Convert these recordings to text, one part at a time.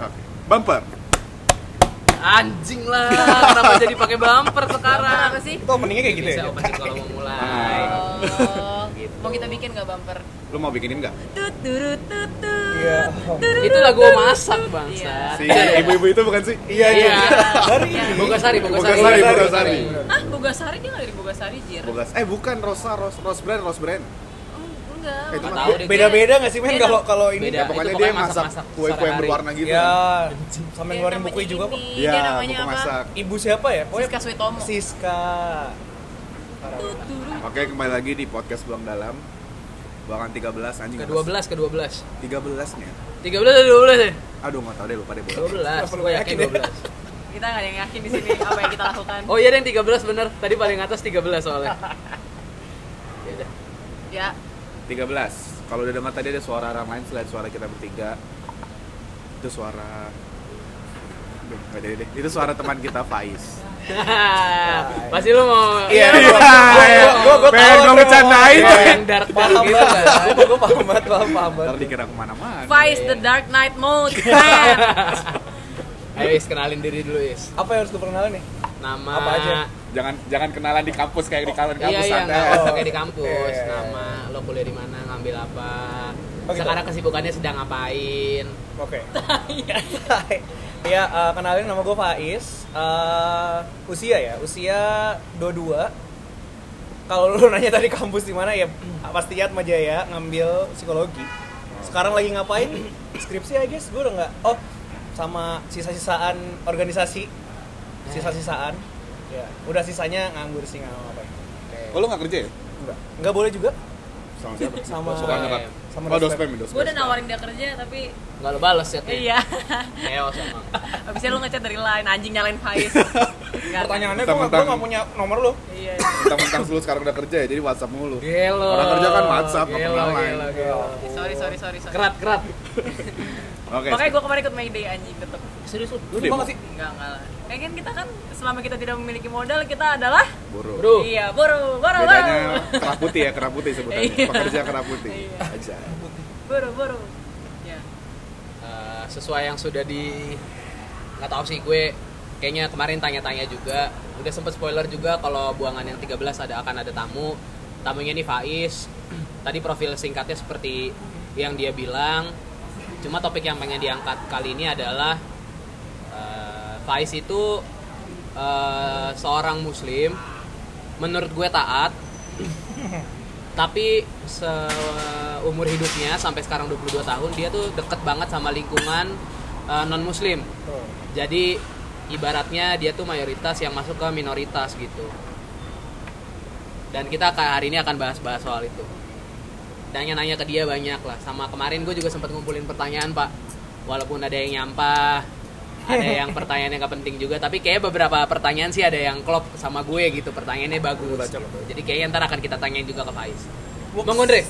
Oke. Bumper. Anjing lah, kenapa jadi pakai bumper sekarang? Apa sih? Itu openingnya kayak gitu Bisa ya? sih kalau mau mulai? Oh, Gitu. mau kita bikin nggak bumper? Lu mau bikinin nggak? Tut turut tut tut. Iya. Itu lagu masak bangsa. Si ibu-ibu itu bukan sih? Iya, Iya. iya. Dari ini. Bogasari, Bogasari. Bogasari, Bogasari. Bogasari. Hah, Bogasari dia nggak dari Bogasari Jir? Bogas. Eh bukan Rosa, Ros, Rose Brand, Rose Brand. Oh, enggak. Eh, tahu deh. Beda-beda nggak sih men kalau kalau ini? Beda. Ya, pokoknya itu dia pokoknya masak masak-masak kue-kue yang berwarna gitu. Ya, sampai ngeluarin bukunya juga kok. Iya, namanya buku apa? masak. Ibu siapa ya? Pokoknya Siska Suitomo. Siska. Oke, kembali lagi di podcast Buang Dalam. Buangan 13 anjing. Ke 12, ke 12. 13-nya. 13 atau 12 ya? Aduh, enggak tahu deh lupa deh bola. 12. perlu Gue yakin yakin ya. 12. Kita nggak ada yang yakin di sini apa yang kita lakukan. Oh iya yang 13 bener. Tadi paling atas 13 soalnya. Ya udah. Ya, 13. Kalau udah dengar tadi ada suara orang lain selain suara kita bertiga. Itu suara jadi deh. Itu suara teman kita Faiz. Pasti lu mau Iya, Iya, gua- gua- gua pengen tahu gue dong. bercandain. Yang dark dark Paham gitu banget. kan. Gue gue paham banget, paham paham Ntar banget. dikira ke mana-mana. Vice the Dark Knight mode. Ayo Is, kenalin diri dulu Is. Apa yang harus gue perkenalin nih? Nama Apa aja? Jangan jangan kenalan di kampus kayak di kampus Iya kampus iya usah Oh. kayak di kampus. Iya, iya, iya. Nama lo kuliah di mana, ngambil apa. Oh, gitu. Sekarang kesibukannya sedang ngapain? Oke. Iya, eh, kenalin nama gue Faiz. Eh, usia ya, usia 22. Kalau lu nanya tadi kampus di mana ya pasti Atma Jaya ngambil psikologi. Sekarang lagi ngapain? Skripsi I guess gue udah nggak. Oh, sama sisa-sisaan organisasi. Sisa-sisaan. Ya, udah sisanya nganggur sih nggak ngapain. Oh, lu nggak kerja ya? Enggak. Enggak boleh juga Sama siapa? sama Suka nyokap. sama Oh, dospem. dospem. Gue udah nawarin dia kerja tapi Nggak lo bales ya tuh. iya. Chaos emang. Habisnya lu ngechat dari line anjing nyalain Faiz. Pertanyaannya gue Mentang-mentang- nggak punya nomor lu. Iya. Mentang-mentang lu sekarang udah kerja ya, jadi WhatsApp mulu. Gelo. Orang kerja kan WhatsApp, nggak pernah. Sorry, sorry, sorry, sorry. Kerat, kerat. Oke. Makanya gue kemarin ikut Mayday anjing tetep. Serius lu? Lu demo? sih? Enggak, enggak lah. Kayak kan kita kan selama kita tidak memiliki modal kita adalah Buru. Bro. iya, boro, boro. Bedanya kerah putih ya, kerah putih sebutannya. Iya. Pekerja kerah putih. Iya. Aja. Boro, boro. Ya. Eh, sesuai yang sudah di nggak tahu sih gue kayaknya kemarin tanya-tanya juga udah sempet spoiler juga kalau buangan yang 13 ada akan ada tamu tamunya nih Faiz tadi profil singkatnya seperti yang dia bilang cuma topik yang pengen diangkat kali ini adalah eh, Faiz itu eh, seorang muslim menurut gue taat tapi seumur hidupnya sampai sekarang 22 tahun dia tuh deket banget sama lingkungan non muslim jadi ibaratnya dia tuh mayoritas yang masuk ke minoritas gitu. Dan kita hari ini akan bahas-bahas soal itu nanya-nanya ke dia banyak lah sama kemarin gue juga sempat ngumpulin pertanyaan pak walaupun ada yang nyampah ada yang pertanyaannya nggak penting juga tapi kayak beberapa pertanyaan sih ada yang klop sama gue gitu pertanyaannya bagus Baca, gitu. baca. jadi kayaknya ntar akan kita tanyain juga ke Faiz Bang Gondre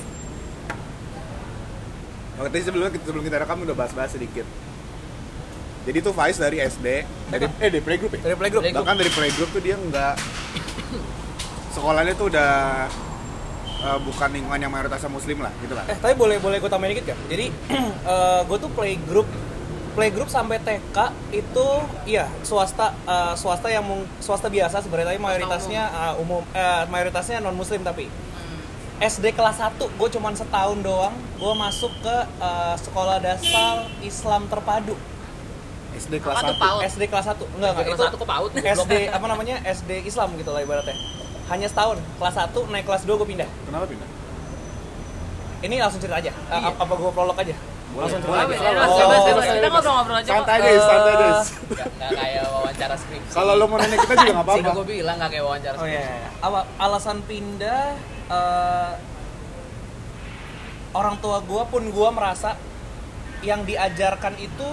Oke, tadi sebelumnya sebelum kita rekam udah bahas-bahas sedikit. Jadi tuh Faiz dari SD, dari eh dari playgroup ya. Dari playgroup. Playgroup. Bahkan dari playgroup tuh dia nggak sekolahnya tuh udah eh, bukan lingkungan yang mayoritasnya muslim lah, gitu lah. Eh, tapi boleh boleh gue tambahin dikit gak? Jadi gue tuh playgroup playgroup sampai TK itu iya swasta eh, swasta yang mung- swasta biasa sebenarnya tapi mayoritasnya eh, umum eh, mayoritasnya non muslim tapi SD kelas 1 gue cuman setahun doang gue masuk ke eh, sekolah dasar Islam terpadu SD kelas Apa tuh 1. PAUD? SD kelas 1 enggak enggak kelas itu satu ke PAUD SD apa namanya SD Islam gitu lah ibaratnya hanya setahun kelas 1 naik kelas 2 gue pindah Kenapa pindah? ini langsung cerita aja Iya. apa gue prolog aja Boleh. langsung cerita Boleh, aja bebas, Oh. bebas, bebas. Kita ngobrol-ngobrol aja. Santai deh, santai deh. nggak nggak kayak wawancara skripsi Kalau lo mau nanya kita juga nggak apa-apa. gue bilang nggak kayak wawancara Oh skripsi iya, iya. Apa alasan pindah eh, orang tua gua pun gua merasa yang diajarkan itu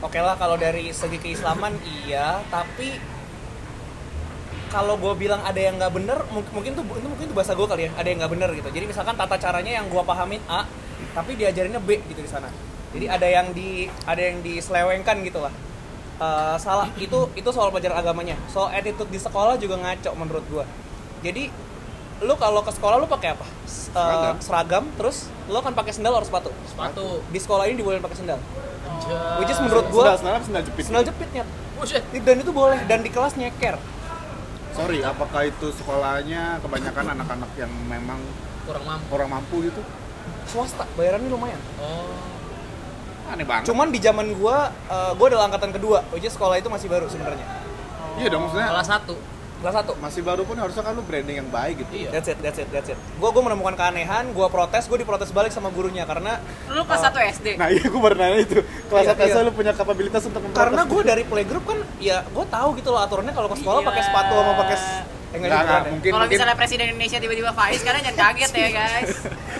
oke lah kalau dari segi keislaman iya, tapi kalau gue bilang ada yang nggak bener mungkin mungkin tuh itu mungkin tuh bahasa gue kali ya ada yang nggak bener gitu. Jadi misalkan tata caranya yang gue pahamin A tapi diajarinnya B gitu di sana. Jadi ada yang di ada yang diselewengkan gitu lah. Eh, salah itu itu soal pelajaran agamanya. Soal attitude di sekolah juga ngaco menurut gue jadi lu kalau ke sekolah lu pakai apa? Eh, Seragam. seragam terus lu kan pakai sendal atau sepatu? Sepatu. Di sekolah ini dibolehin pakai sendal. Anjay. which is menurut Sendal, gua sendal apa sendal jepit. sendal jepitnya Buset. dan itu boleh dan di kelas nyeker Sorry, apakah itu sekolahnya kebanyakan anak-anak yang memang Kurang mampu. orang mampu gitu? swasta bayarannya lumayan Oh. Aneh banget. cuman di zaman gua eh, gua adalah angkatan kedua is sekolah itu masih baru sebenarnya iya dong maksudnya Kelas 1. Kelas satu masih baru pun harusnya kan lu branding yang baik gitu. Iya. That's it, that's it, that's it. Gue gue menemukan keanehan, gue protes, gue diprotes balik sama gurunya karena Lu kelas 1 SD. Nah iya gue baru nanya itu Kelas Iya, atas iya. lu punya kapabilitas untuk memprotes karena gue dari playgroup kan ya gue tahu gitu loh aturannya kalau ke sekolah Gila. pakai sepatu sama pakai s- eh, Nggak, nggak nggak, gitu kan ya. mungkin Kalau mungkin misalnya presiden Indonesia tiba-tiba Faiz, kalian jangan kaget ya guys.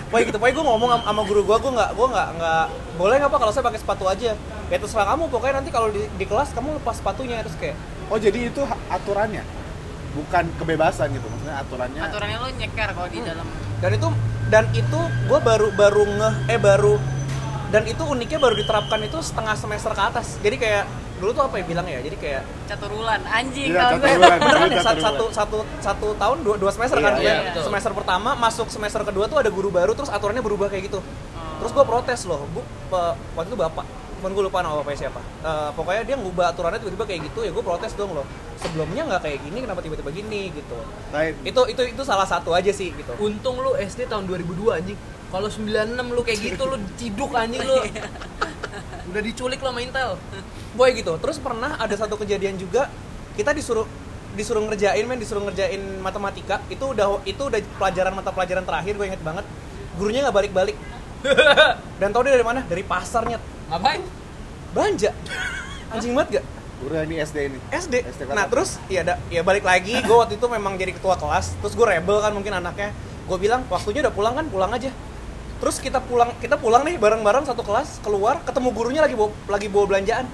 Pokoknya gitu, pokoknya gue ngomong sama, guru gue, gue nggak, gue nggak, nggak boleh nggak pak kalau saya pakai sepatu aja. Ya terserah kamu, pokoknya nanti kalau di, di kelas kamu lepas sepatunya terus kayak, Oh jadi itu aturannya Bukan kebebasan gitu Maksudnya aturannya. Aturannya lu nyeker kalau di dalam. dan itu dan itu gue baru baru ngeh, eh baru dan itu uniknya baru diterapkan itu setengah semester ke atas. Jadi kayak dulu tuh apa ya bilang ya, jadi kayak Caturulan anjing Iya, kalau gue. beneran ya? Iya, satu, satu satu satu tahun dua, dua semester kan? Iya, iya, semester pertama masuk semester kedua tuh ada guru baru terus aturannya berubah kayak gitu. Oh. terus gue protes loh bu pe- waktu itu bapak cuman gue lupa nama bapaknya siapa. Eh, pokoknya dia ngubah aturannya tiba-tiba kayak gitu ya gue protes dong loh. Sebelumnya nggak kayak gini kenapa tiba-tiba gini gitu. Nah, itu itu itu salah satu aja sih gitu. Untung lu SD tahun 2002 anjing. Kalau 96 lu kayak gitu lu ciduk anjing lu. Udah diculik lo sama Intel. boy gitu. Terus pernah ada satu kejadian juga kita disuruh disuruh ngerjain men disuruh ngerjain matematika. Itu udah itu udah pelajaran mata pelajaran terakhir gue inget banget. Gurunya nggak balik-balik. Dan tau dia dari mana? Dari pasarnya Ngapain? belanja anjing banget gak Udah ini SD ini SD. SD Nah terus ya da, ya balik lagi, gue waktu itu memang jadi ketua kelas. Terus gue rebel kan mungkin anaknya. Gue bilang waktunya udah pulang kan, pulang aja. Terus kita pulang kita pulang nih bareng-bareng satu kelas keluar ketemu gurunya lagi bawa, lagi bawa belanjaan.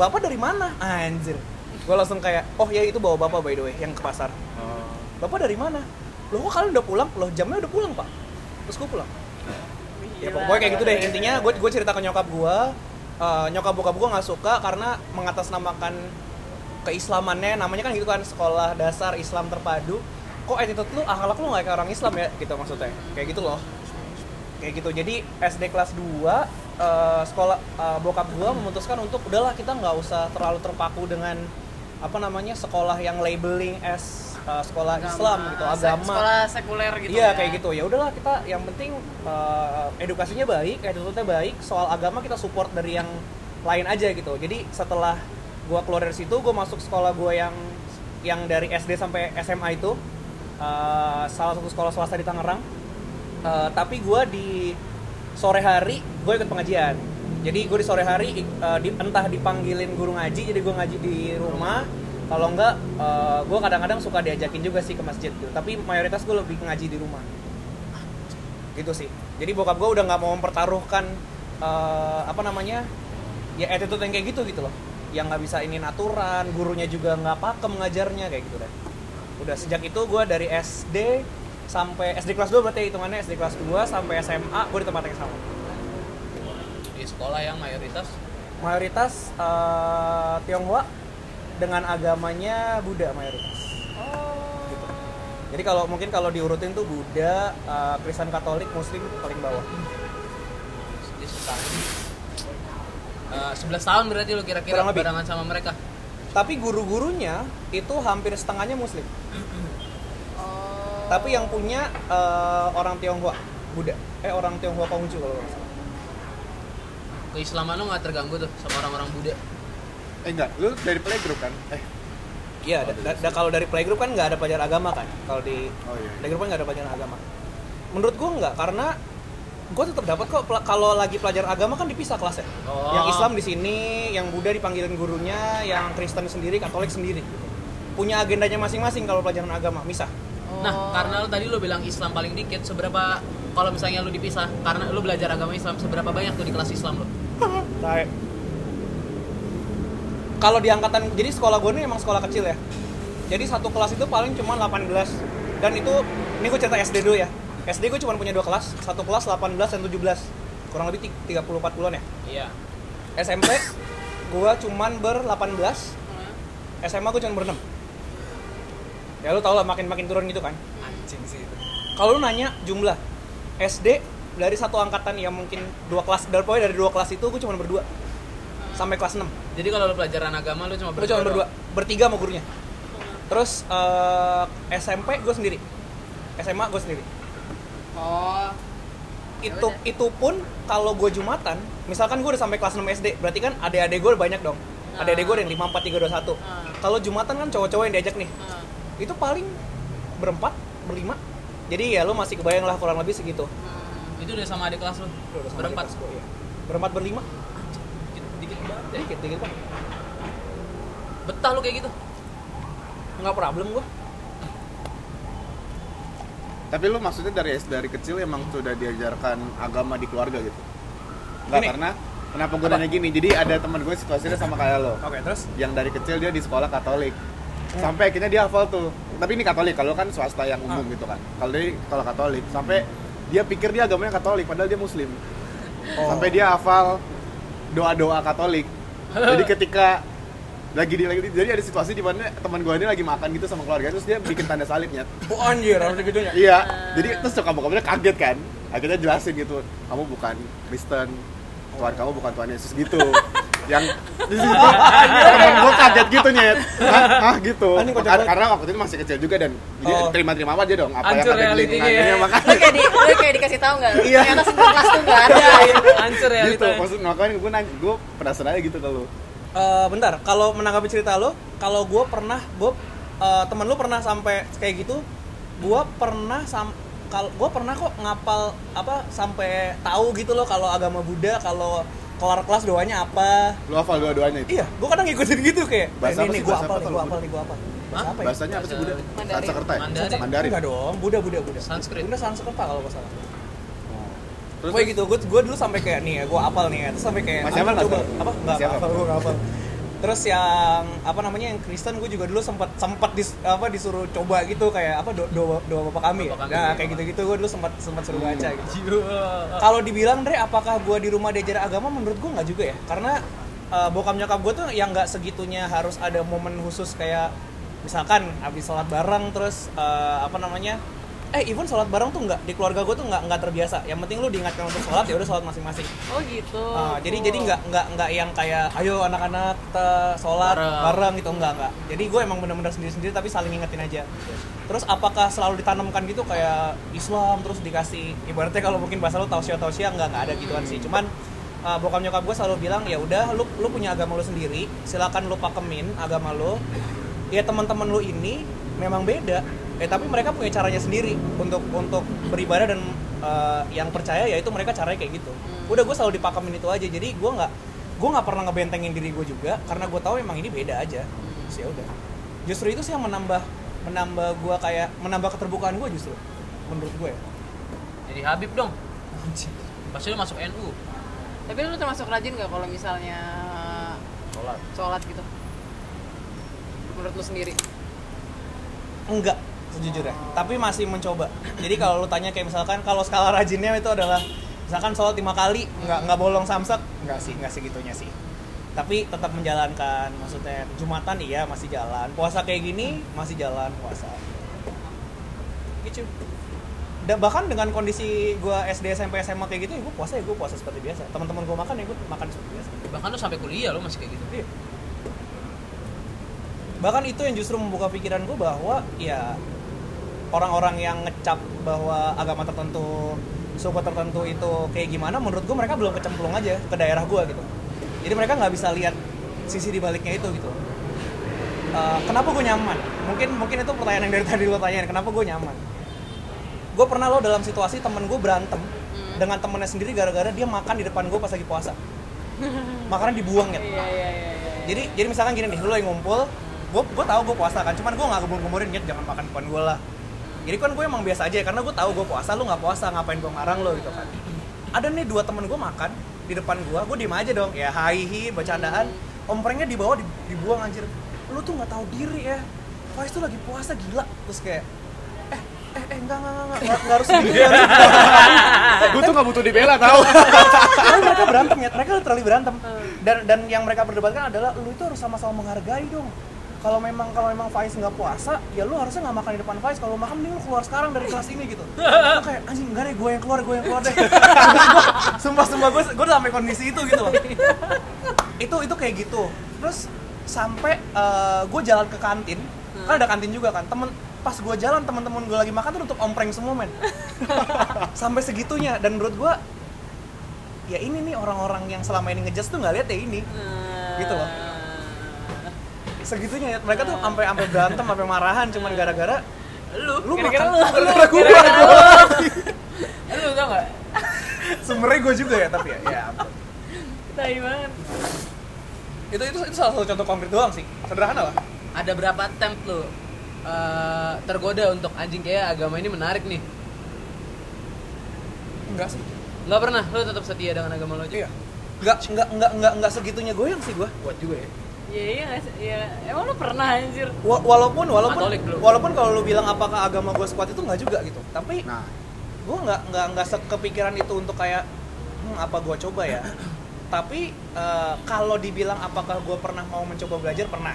Bapak dari mana? Anjir. Gue langsung kayak oh ya itu bawa bapak by the way yang ke pasar. Oh. Bapak dari mana? Loh kok kalian udah pulang? Loh jamnya udah pulang pak. Terus gue pulang. Ya pokoknya kayak gitu deh. Intinya gue gue cerita ke nyokap gue eh, nyokap bokap gue nggak suka karena mengatasnamakan keislamannya. Namanya kan gitu kan sekolah dasar Islam terpadu. Kok attitude lu akhlak lu nggak kayak orang Islam ya? Gitu maksudnya. Kayak gitu loh. Kayak gitu. Jadi SD kelas 2 eh, sekolah eh, bokap gue memutuskan untuk udahlah kita nggak usah terlalu terpaku dengan apa namanya sekolah yang labeling as eh, sekolah Islam gitu agama Sekolah sekuler gitu. Iya ya. kayak gitu ya udahlah kita yang penting uh, edukasinya baik, attitude-nya baik, soal agama kita support dari yang lain aja gitu. Jadi setelah gua keluar dari situ, gua masuk sekolah gua yang yang dari SD sampai SMA itu uh, salah satu sekolah swasta di Tangerang. Uh, tapi gua di sore hari gue ikut pengajian. Jadi gue di sore hari uh, di, entah dipanggilin guru ngaji, jadi gue ngaji di rumah. Kalau enggak, uh, gue kadang-kadang suka diajakin juga sih ke masjid gitu. Tapi mayoritas gue lebih ngaji di rumah. Gitu sih. Jadi bokap gue udah nggak mau mempertaruhkan uh, apa namanya ya attitude yang kayak gitu gitu loh. Yang nggak bisa ini aturan, gurunya juga nggak pakem ngajarnya kayak gitu deh. Udah sejak itu gue dari SD sampai SD kelas 2 berarti hitungannya SD kelas 2 sampai SMA gue di tempat yang sama. Di sekolah yang mayoritas mayoritas eh, Tionghoa dengan agamanya Buddha mayoritas. Gitu. Jadi kalau mungkin kalau diurutin tuh Buddha, eh, Kristen Katolik, Muslim paling bawah. Eh, 11 tahun berarti lu kira-kira barengan sama mereka. Tapi guru-gurunya itu hampir setengahnya Muslim. Oh. Tapi yang punya eh, orang Tionghoa, Buddha. Eh orang Tionghoa Konghucu kalau nggak salah. Keislaman lu nggak terganggu tuh sama orang-orang Buddha. Eh enggak, lu dari playgroup kan? Eh, Iya, da- da- da- kalau dari playgroup kan nggak ada pelajaran agama kan. Kalau di oh iya. playgroup kan nggak ada pelajaran agama. Menurut gua nggak, karena gua tetap dapat kok kalau lagi pelajaran agama kan dipisah kelasnya. Oh. Yang Islam di sini, yang Buddha dipanggilin gurunya, yang Kristen sendiri, Katolik sendiri. Punya agendanya masing-masing kalau pelajaran agama, misah. Oh. Nah, karena lu tadi lu bilang Islam paling dikit, seberapa kalau misalnya lu dipisah karena lu belajar agama Islam, seberapa banyak tuh di kelas Islam lu? Kalau di angkatan jadi sekolah gue ini emang sekolah kecil ya. Jadi satu kelas itu paling cuma 18 dan itu ini gue cerita SD dulu ya. SD gue cuma punya dua kelas. Satu kelas 18 dan 17 kurang lebih ti- 34 bulan ya. Iya. SMP gue cuman ber 18 SMA gue cuma ber 6 ya lu tau lah makin makin turun gitu kan. Anjing sih itu. kalau lu nanya jumlah SD dari satu angkatan yang mungkin dua kelas dari pokoknya dari dua kelas itu gue cuma berdua sampai kelas 6 Jadi kalau lu pelajaran agama lu cuma gue cuma berdua bertiga sama gurunya terus eh, SMP gue sendiri SMA gue sendiri Oh. itu udah. itu pun kalau gue jumatan misalkan gue udah sampai kelas 6 SD berarti kan adik-adik gue banyak dong adik-adik gue ada yang 5, 4, 3, 2, 1 Ah. kalau jumatan kan cowok-cowok yang diajak nih Ah. itu paling berempat berlima jadi ya lo masih kebayang lah kurang lebih segitu Hmm. Itu udah sama adik kelas lu. Udah sama Berempat. kelas iya. berempat berlima Ya. dikit dikit pak Betah lu kayak gitu. nggak problem gue Tapi lu maksudnya dari dari kecil emang sudah diajarkan agama di keluarga gitu? Enggak Gini. karena kenapa gue nanya gini? Jadi ada teman gue situasinya sama kayak lo. oke terus Yang dari kecil dia di sekolah Katolik. Sampai akhirnya dia hafal tuh. Tapi ini Katolik, kalau kan swasta yang umum Ah. gitu kan. Kalau dia kalau Katolik sampai dia pikir dia agamanya Katolik padahal dia muslim. Oh. Sampai dia hafal doa-doa Katolik. Jadi ketika lagi di lagi di- jadi ada situasi di mana teman gue ini lagi makan gitu sama keluarga terus dia bikin tanda salibnya oh anjir harus gitunya Iya, jadi terus suka bokapnya kaget kan. Akhirnya jelasin gitu, kamu bukan Kristen, Tuhan kamu bukan Tuhan Yesus gitu. yang di situ temen gue kaget gitu nyet. Hah, hah gitu. Kocak Karena, waktu itu masih kecil juga dan jadi Oh. terima-terima aja dong apa Hancur yang ada di ya. Lu makanya kayak di, lu kayak dikasih tahu nggak? Iya. Ternyata semua kelas tuh nggak ada. Hancur ya gitu. Maksud makanya gue nanya, gue penasaran aja gitu kalau Eh, bentar, kalau menanggapi cerita lo, kalau gue pernah, gue eh, temen lu pernah sampai kayak gitu, gue pernah sam kalau gue pernah kok ngapal apa sampai tahu gitu loh kalau agama Buddha kalau kelar kelas doanya apa. lu hafal dua-duanya itu. Iya, gue kadang ngikutin gitu kayak. Bahasa eh, apa ini sih? gue Bahasa apal apa nih, gue apal Buddha? nih, gue apal. Hah? Bahasa apa ya? Bahasanya apa sih Buddha? Mandarin. Sanskerta ya? Mandarin. Mandarin. Enggak dong, Buddha, Buddha, Buddha. Sanskrit. Buddha Sanskerta kalau nggak salah. Terus Gue gitu, gue gue dulu sampai kayak nih ya, gue apal nih ya, terus sampai kayak Masih hafal nggak coba sekarang? apa nggak Masih hafal? hafal gue nggak hafal. Terus yang apa namanya yang Kristen gue juga dulu sempat sempat dis, apa disuruh coba gitu kayak apa do- doa doa bapak kami. Bapak ya? Nah kayak gitu gitu gue dulu sempat sempat suruh baca gitu. Kalau dibilang Dre, apakah gue di rumah diajar agama? Menurut gue nggak juga ya, karena uh, bokap nyokap gue tuh yang nggak segitunya harus ada momen khusus kayak misalkan habis sholat bareng terus uh, apa namanya eh even sholat bareng tuh nggak di keluarga gue tuh nggak nggak terbiasa yang penting lu diingatkan untuk sholat ya udah sholat masing-masing Oh gitu. Ah, jadi Cool. jadi nggak nggak nggak yang kayak ayo anak-anak kita sholat Bareng. bareng. gitu enggak enggak jadi gue emang bener-bener sendiri-sendiri tapi saling ingetin aja terus apakah selalu ditanamkan gitu kayak Islam terus dikasih ibaratnya kalau mungkin bahasa lu tausiah tausiah enggak enggak ada gituan sih cuman uh, bokap nyokap gue selalu bilang ya udah lu lu punya agama lu sendiri silakan lu pakemin agama lu ya teman-teman lu ini memang beda eh tapi mereka punya caranya sendiri untuk untuk beribadah dan uh, yang percaya ya itu mereka caranya kayak gitu udah gue selalu dipakemin itu aja jadi gue nggak gue nggak pernah ngebentengin diri gue juga karena gue tahu emang ini beda aja Terus ya udah justru itu sih yang menambah menambah gue kayak menambah keterbukaan gue justru menurut gue ya Jadi Habib dong. Pasti lu masuk NU. Tapi lu termasuk rajin nggak kalau misalnya Sholat. sholat gitu? Menurut lu sendiri? enggak sejujurnya tapi masih mencoba. Jadi kalau lu tanya kayak misalkan kalau skala rajinnya itu adalah misalkan sholat lima kali nggak nggak bolong samsak nggak sih nggak segitunya sih. Tapi tetap menjalankan maksudnya jumatan iya masih jalan. Puasa kayak gini masih jalan puasa. Gitu. Dan bahkan dengan kondisi gua SD SMP SMA kayak gitu ya gue puasa ya gue puasa seperti biasa. Teman-teman gue makan ya gue makan seperti biasa. Bahkan lu sampai kuliah lu masih kayak gitu. Iya. bahkan itu yang justru membuka pikiran gue bahwa ya orang-orang yang ngecap bahwa agama tertentu suku tertentu itu kayak gimana menurut gue mereka belum kecemplung aja ke daerah gue gitu. Jadi mereka nggak bisa lihat sisi di baliknya itu gitu. Eh, kenapa gue nyaman? Mungkin mungkin itu pertanyaan yang dari tadi lo tanyain kenapa gue nyaman? Gue pernah lo dalam situasi temen gue berantem dengan temennya sendiri gara-gara dia makan di depan gue pas lagi puasa. Makannya dibuang ya Iya iya iya. jadi jadi misalkan gini nih lu yang ngumpul gue gue tahu gue puasa kan cuman gue nggak gebur gemurin gitu jangan makan depan gue lah jadi kan gue emang biasa aja karena gue tahu gue puasa lu nggak puasa ngapain gue ngarang lo gitu kan. Ada nih dua temen gue makan di depan gue gue diem aja dong. Ya hai hi bercandaan. Omprengnya di bawah di- dibuang anjir. Lu tuh nggak tahu diri ya. Faiz tuh lagi puasa gila. Terus kayak eh eh eh enggak enggak enggak enggak, enggak harus gitu ya gue tuh gak butuh dibela tau. Tapi mereka berantem ya, mereka literally berantem. Dan dan yang mereka perdebatkan adalah lu itu harus sama-sama menghargai dong. Kalau memang kalau memang Faiz nggak puasa, ya lu harusnya nggak makan di depan Faiz. Kalau makan mending lu keluar sekarang dari kelas ini gitu. Lu kayak anjing enggak deh, gue yang keluar, gue yang keluar deh. Sumpah sumpah gue gue sampai kondisi itu gitu loh. itu itu kayak gitu terus sampai gue jalan ke kantin kan ada kantin juga kan temen pas gue jalan teman-teman gue lagi makan tuh untuk ompreng semua men sampai segitunya dan menurut gue ya ini nih orang-orang yang selama ini ngejudge tuh nggak lihat ya ini Gitu loh. Segitunya ya. Mereka tuh sampai sampai berantem sampai marahan cuman gara-gara lu lu gara-gara makan lu. Gara-gara gue Gara-gara lu. Tau gak sumbernya gue juga ya tapi ya ya ampun. Tai banget. itu itu itu salah satu contoh konkret doang sih. Sederhana lah. Ada berapa temp lu eh, tergoda untuk anjing kayak agama ini menarik nih. Enggak sih. Nggak pernah? Lu tetap setia dengan agama lo aja? Iya. Enggak enggak enggak enggak enggak segitunya goyang sih gue kuat juga ya Iya iya? Iya. Emang lu pernah anjir? Wa- walaupun walaupun walaupun kalau lu bilang apakah agama gue sekuat itu nggak juga gitu. Tapi Nah, gue nggak nggak nggak kepikiran itu untuk kayak hmm, apa gue coba ya? Tapi eh, kalau dibilang apakah gue pernah mau mencoba belajar pernah.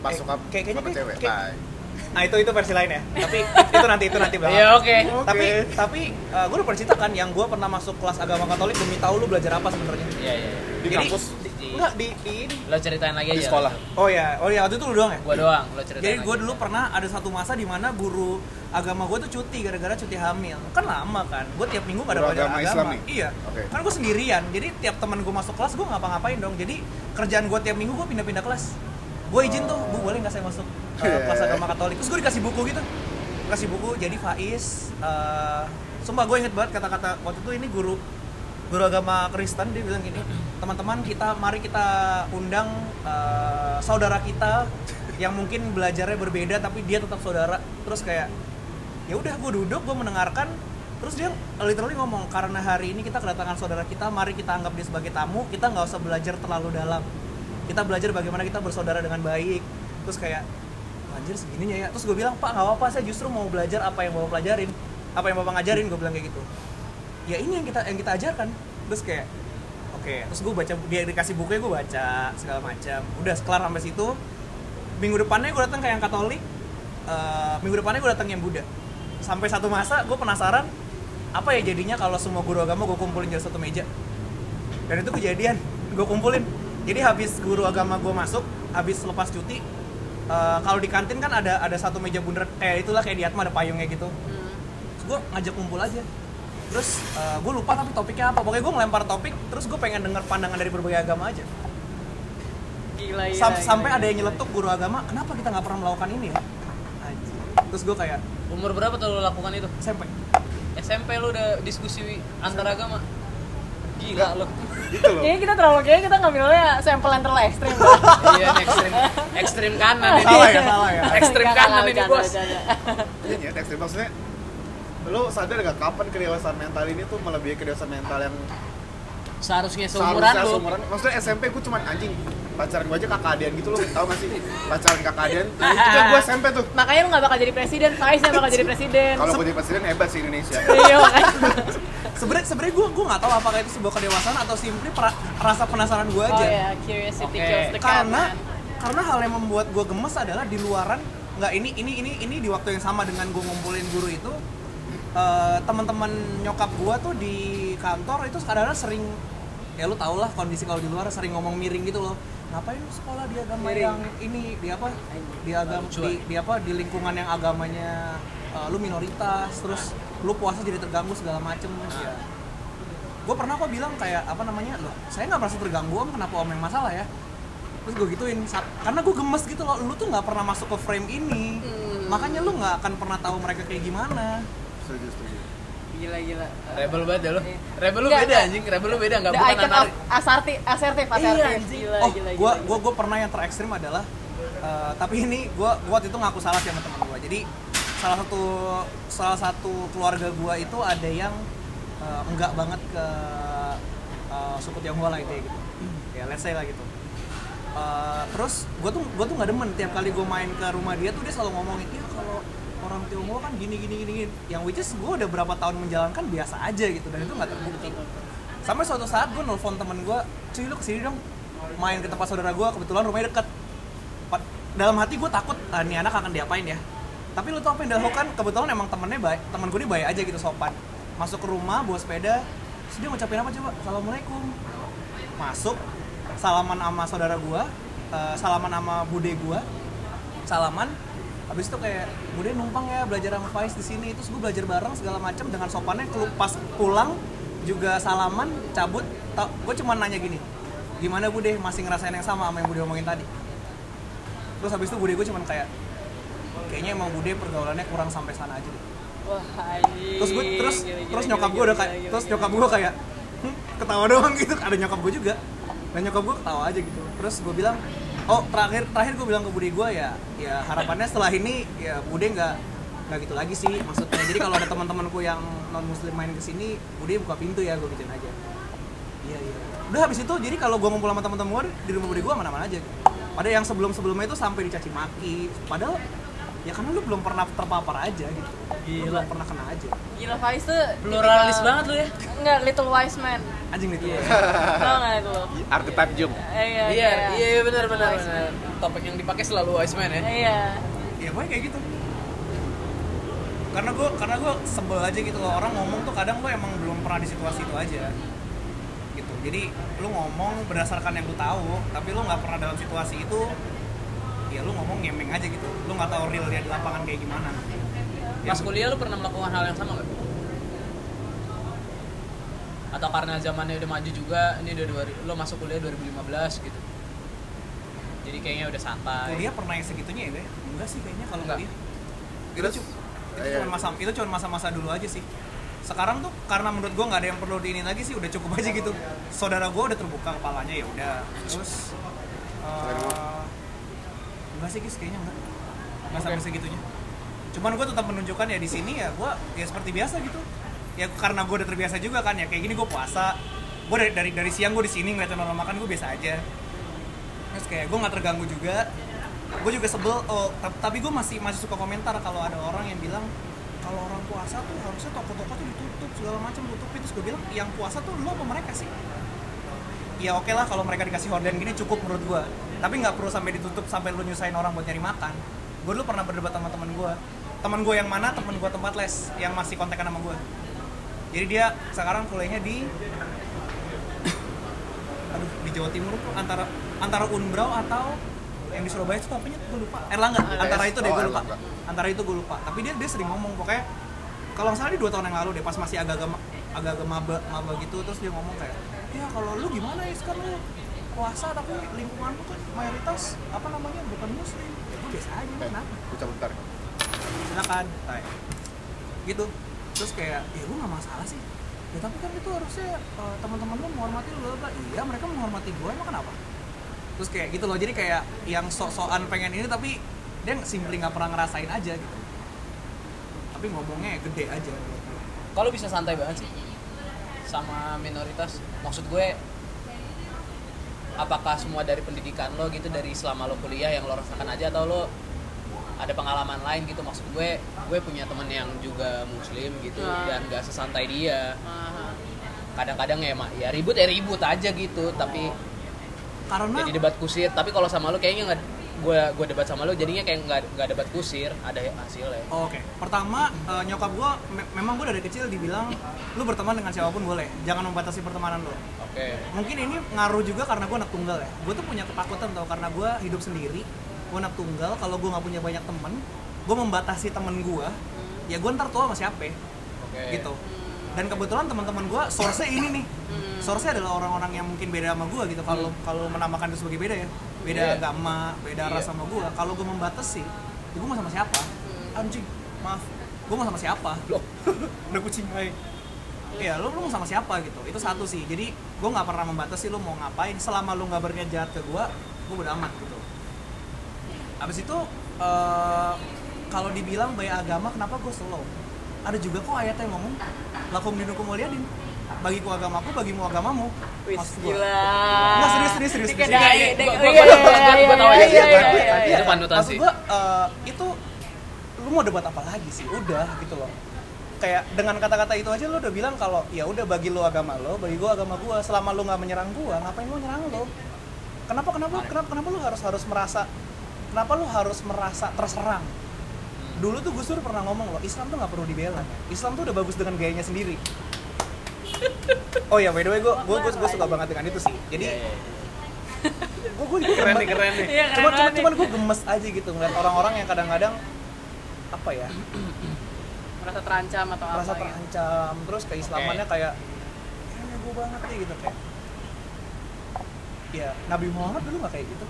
Pas Eh, kayak- kayaknya kayak- cewek. kayak- nah itu itu versi lain ya tapi itu nanti itu nanti belakang. iya oke. Tapi tapi gue udah pernah cerita kan yang gue pernah masuk kelas agama Katolik demi tahu lu belajar apa sebenarnya. Iya iya. Di Jadi- kampus, Di- enggak di di ini lo ceritain lagi di aja sekolah. oh ya oh ya waktu itu lu doang ya gua doang lo ceritain Jadi lagi. gue dulu pernah ada satu masa di mana guru agama gue tuh cuti gara-gara cuti hamil. Kan lama kan. Gue tiap minggu gak ada pelajaran agama agama. Iya. Oke. Kan gue sendirian. Jadi tiap teman gue masuk kelas gue ngapa-ngapain dong. Jadi kerjaan gue tiap minggu gue pindah-pindah kelas. Gue izin tuh, bu boleh nggak saya masuk uh, kelas agama Katolik? Terus gue dikasih buku gitu. Kasih buku. Jadi Faiz. Uh, sumpah gue inget banget kata-kata waktu itu ini guru guru agama Kristen dia bilang gini teman-teman kita mari kita undang uh, saudara kita yang mungkin belajarnya berbeda tapi dia tetap saudara. Terus kayak ya udah gue duduk gue mendengarkan. Terus dia literally ngomong karena hari ini kita kedatangan saudara kita mari kita anggap dia sebagai tamu kita nggak usah belajar terlalu dalam. Kita belajar bagaimana kita bersaudara dengan baik. Terus kayak anjir segininya ya. Terus gue bilang pak nggak apa-apa saya justru mau belajar apa yang bapak pelajarin. Apa yang bapak ngajarin? Gue bilang kayak gitu. Ya ini yang kita yang kita ajarkan terus kayak oke terus gue baca dia dikasih bukunya gue baca segala macam. Udah kelar sampai situ. Minggu depannya gue datang ke yang Katolik eh, minggu depannya gue datang yang Buddha. Sampai satu masa gue penasaran apa ya jadinya kalau semua guru agama gue kumpulin jadi satu meja? Dan itu kejadian gue kumpulin. Jadi habis guru agama gue masuk habis lepas cuti eh, kalau di kantin kan ada ada satu meja bundar kayak itulah kayak di Atma ada payungnya gitu. Terus gue ngajak kumpul aja terus gue lupa tapi topiknya apa pokoknya gue ngelempar topik terus gue pengen denger pandangan dari berbagai agama aja Gila gila. Sam- gila, sampai gila, ada yang nyeletuk guru agama kenapa kita nggak pernah melakukan ini ya Anjir. terus gue kayak umur berapa tuh lo lakukan itu SMP SMP lu udah diskusi antar agama gila lo Itu loh. Kayaknya kita terlalu kayaknya kita ngambilnya sampel yang terlalu ekstrim. iya ekstrim ekstrim kanan ini salah ya salah ya ekstrim kanan ini bos. Iya, ekstrim. maksudnya lo sadar gak kapan kedewasaan mental ini tuh melebihi kedewasaan mental yang seharusnya seumuran seharusnya lu seumuran maksudnya SMP gue cuman anjing pacaran gue aja kakak adian gitu lo tau gak sih pacaran kakak adian itu kan gue SMP tuh Makanya lu gak bakal jadi presiden, Faiz yang bakal jadi presiden. kalau gue jadi presiden hebat sih Indonesia Iya makanya. sebenarnya sebenarnya gue gue nggak tahu apakah itu sebuah kedewasaan atau simply rasa penasaran gue Oh aja ya, curiosity Oke. kills the cat. karena man. karena hal yang membuat gue gemes adalah di luaran nggak ini ini ini ini di waktu yang sama dengan gue ngumpulin guru itu eh, teman-teman nyokap gue tuh di kantor itu kadang-kadang sering ya lu tau lah kondisi kalau di luar sering ngomong miring gitu loh. Ngapain lu sekolah di agama Miring. yang ini di apa? Di agama di, di apa? Di lingkungan yang agamanya eh, lu minoritas terus lu puasa jadi terganggu segala macem. Ya gue pernah kok bilang kayak apa namanya loh saya nggak merasa terganggu om. Kenapa om yang masalah ya? Terus gue gituin karena gue gemes gitu loh. Lu tuh nggak pernah masuk ke frame ini. Makanya lu nggak akan pernah tahu mereka kayak gimana setuju setuju. Gila gila. rebel banget ya lo Iya. rebel lu beda anjing. Rebel lu beda nggak bukan anar asertif, asertif. anjing. Gila, oh gila, gue gila, gue gue pernah yang terekstrim adalah eh, tapi ini gue gue waktu itu ngaku salah sih sama teman gue jadi salah satu salah satu keluarga gue itu ada yang eh, enggak banget ke eh, suku Tionghoa lah itu gitu. Ya let's say lah gitu. Eh, terus gue tuh gue tuh nggak demen. Tiap kali gue main ke rumah dia tuh dia selalu ngomongin iya kalau orang Tionghoa kan gini gini gini, gini." yang which is gue udah berapa tahun menjalankan biasa aja gitu dan itu nggak terbukti. Sampai suatu saat gue nelfon temen gue cuy lu ke sini dong main ke tempat saudara gue kebetulan rumahnya deket. Dalam hati gue takut ah, nih anak akan diapain ya? Tapi lu tau apa yang dilakukan? Kebetulan emang temennya baik temen gue ini baik aja gitu sopan. Masuk ke rumah bawa sepeda terus dia ngucapin apa coba? Assalamualaikum. Masuk salaman sama saudara gua eh, salaman sama bude gua salaman habis itu kayak bude numpang ya belajar sama Faiz di sini. Terus gua belajar bareng segala macam dengan sopannya. Kelu- pas pulang juga salaman cabut tau gue cuma nanya gini gimana bude masih ngerasain yang sama sama yang bude omongin tadi? Terus habis itu bude gue cuma kayak kayaknya emang bude pergaulannya kurang sampai sana aja deh. Wah, terus gue terus Gila, gila, terus nyokap gue udah kayak terus nyokap gue kayak "Hmm, ketawa doang gitu. Ada nyokap gue juga. Dan nyokap gue ketawa aja gitu. Terus gue bilang oh terakhir terakhir gue bilang ke bude gue ya ya harapannya setelah ini ya bude nggak nggak gitu lagi sih maksudnya. Jadi kalau ada teman-temanku yang non muslim main ke sini bude buka pintu ya gue gituin aja. Iya iya. Udah habis itu jadi kalau gue ngumpul sama teman-teman gue di rumah bude gue mana-mana aja. Pada yang sebelum sebelumnya itu sampai dicaci maki padahal ya karena lu belum pernah terpapar aja gitu Gila. belum pernah kena aja Gila Faiz tuh Pluralis tipikal- banget lu ya. Enggak, little wise man. anjing itu Tau gak itu lo? archetype Jung Eh, Iya, Iya, iya iya, benar Little benar. Topik yang dipakai selalu wise man ya. Iya. ya pokoknya kayak gitu karena gue karena gue sebel aja gitu loh orang ngomong tuh kadang lo emang belum pernah di situasi itu aja gitu jadi lu ngomong berdasarkan yang lu tahu tapi lu nggak pernah dalam situasi itu ya lu ngomong ngemeng aja gitu lu nggak tahu realnya di lapangan kayak gimana Pas kuliah lu pernah melakukan hal yang sama nggak? Atau karena zamannya udah maju juga, ini udah dua, lo masuk kuliah 2015 gitu. Jadi kayaknya udah santai. kuliah pernah yang segitunya ya Be? enggak sih kayaknya kalau Enggak. kuliah itu cu- itu Iya. cuma masa itu cuma masa-masa dulu aja sih sekarang tuh karena menurut gue nggak ada yang perlu diinin lagi sih udah cukup aja gitu saudara gue udah terbuka kepalanya ya udah terus uh, enggak sih guys kayaknya enggak. Nggak sampai segitunya. Cuman gue tetap menunjukkan ya di sini ya gue ya seperti biasa gitu. Ya karena gue udah terbiasa juga kan ya kayak gini gue puasa. Gue dari, dari dari siang gue di sini ngeliatin orang makan gue biasa aja. Terus kayak gue nggak terganggu juga. Gue juga sebel oh ta- tapi gue masih masih suka komentar kalau ada orang yang bilang kalau orang puasa tuh harusnya toko-toko tuh ditutup segala macam tutupin terus gue bilang yang puasa tuh lo apa mereka sih? Ya oke lah kalau mereka dikasih horden gini cukup menurut gue tapi nggak perlu sampai ditutup sampai lu nyusahin orang buat nyari makan. Gue dulu pernah berdebat sama teman gue teman gue yang mana teman gue tempat les yang masih kontekan sama gue jadi dia sekarang kuliahnya di aduh di Jawa Timur tuh antara antara Unbrau atau yang di Surabaya itu apanya? Gue lupa. Erlangga. Antara itu deh Oh, gue lupa antara itu gue lupa. Tapi dia dia sering ngomong pokoknya kalau salah di dua tahun yang lalu deh pas masih agak-agak agak-agak maba maba gitu terus dia ngomong kayak ya kalau lu gimana ya sekarang? lu puasa tapi lingkungan lu tuh mayoritas apa namanya bukan muslim. Ya gue biasa aja Eh, kenapa? cabut bentar. Silakan tay. Gitu. Terus kayak ya gue nggak masalah sih. Ya tapi kan itu harusnya eh, teman-teman lu menghormati lu apa iya mereka menghormati gue emang kenapa? Terus kayak gitu loh. Jadi kayak yang sok-sokan pengen ini tapi dia simply nggak pernah ngerasain aja gitu. Tapi ngomongnya gede aja. Kalau bisa santai banget sih. Sama minoritas. Maksud gue apakah semua dari pendidikan lo gitu dari selama lo kuliah yang lo rasakan aja atau lo ada pengalaman lain gitu maksud gue gue punya temen yang juga muslim gitu Ah. dan gak sesantai dia Aha. kadang-kadang ya mak ya ribut ya ribut aja gitu tapi karena jadi debat kusir tapi kalau sama lo kayaknya nggak gue gue debat sama lo jadinya kayak nggak nggak debat kusir ada hasilnya Oh, Oke, pertama eh, nyokap gue memang gue dari kecil dibilang lu berteman dengan siapa pun boleh, jangan membatasi pertemanan lo. oke Mungkin ini ngaruh juga karena gue anak tunggal ya. Gue tuh punya ketakutan tau karena gue hidup sendiri, gue anak tunggal. Kalau gue nggak punya banyak temen, gue membatasi temen gue, ya gue ntar tua sama siapa? oke Gitu. Dan kebetulan teman-teman gue source ini nih, source adalah orang-orang yang mungkin beda sama gue gitu. Kalau kalau menamakan itu sebagai beda ya, beda Iya. agama, beda Iya. ras sama gue. Kalau gue membatasi, ya gue mau sama siapa? Anjing, maaf, gue mau sama siapa? Loh. Udah kucing hai. Iya, lu, lu mau sama siapa gitu? Itu satu sih. Jadi gue nggak pernah membatasi lu mau ngapain. Selama lu nggak berniat jahat ke gue, gue udah aman gitu. Abis itu eh, kalau dibilang bayi agama, kenapa gue slow? Ada juga kok ayat yang ngomong lakum dinukum waliyadin. Bagiku agamaku, bagimu agamamu. Wih, gila. Nggak, serius, serius, serius, Iya, iya, iya, gua- iya, iya, aja iya, iya, itu panutan Maksud sih gua eh, itu lu mau debat apa lagi sih? Udah gitu loh. Kayak dengan kata-kata itu aja lu udah bilang kalau ya udah bagi lu agama lo, bagi gua agama gua. Selama lu nggak menyerang gua, ngapain lu nyerang lo? Kenapa kenapa kenapa kenapa lu harus harus merasa kenapa lu harus merasa terserang? Dulu tuh Gus Dur pernah ngomong loh, Islam tuh nggak perlu dibela. Islam tuh udah bagus dengan gayanya sendiri. Oh ya, by the way, gue gue gue suka banget dengan itu sih. Jadi Iya, iya. gue gue keren nih keren nih Iya, keren cuman cuman, cuman gue gemes aja gitu ngeliat orang-orang yang kadang-kadang apa ya merasa terancam atau merasa apa gitu. terancam terus keislamannya kayak ini gue banget nih gitu kayak ya Nabi Muhammad dulu nggak kayak gitu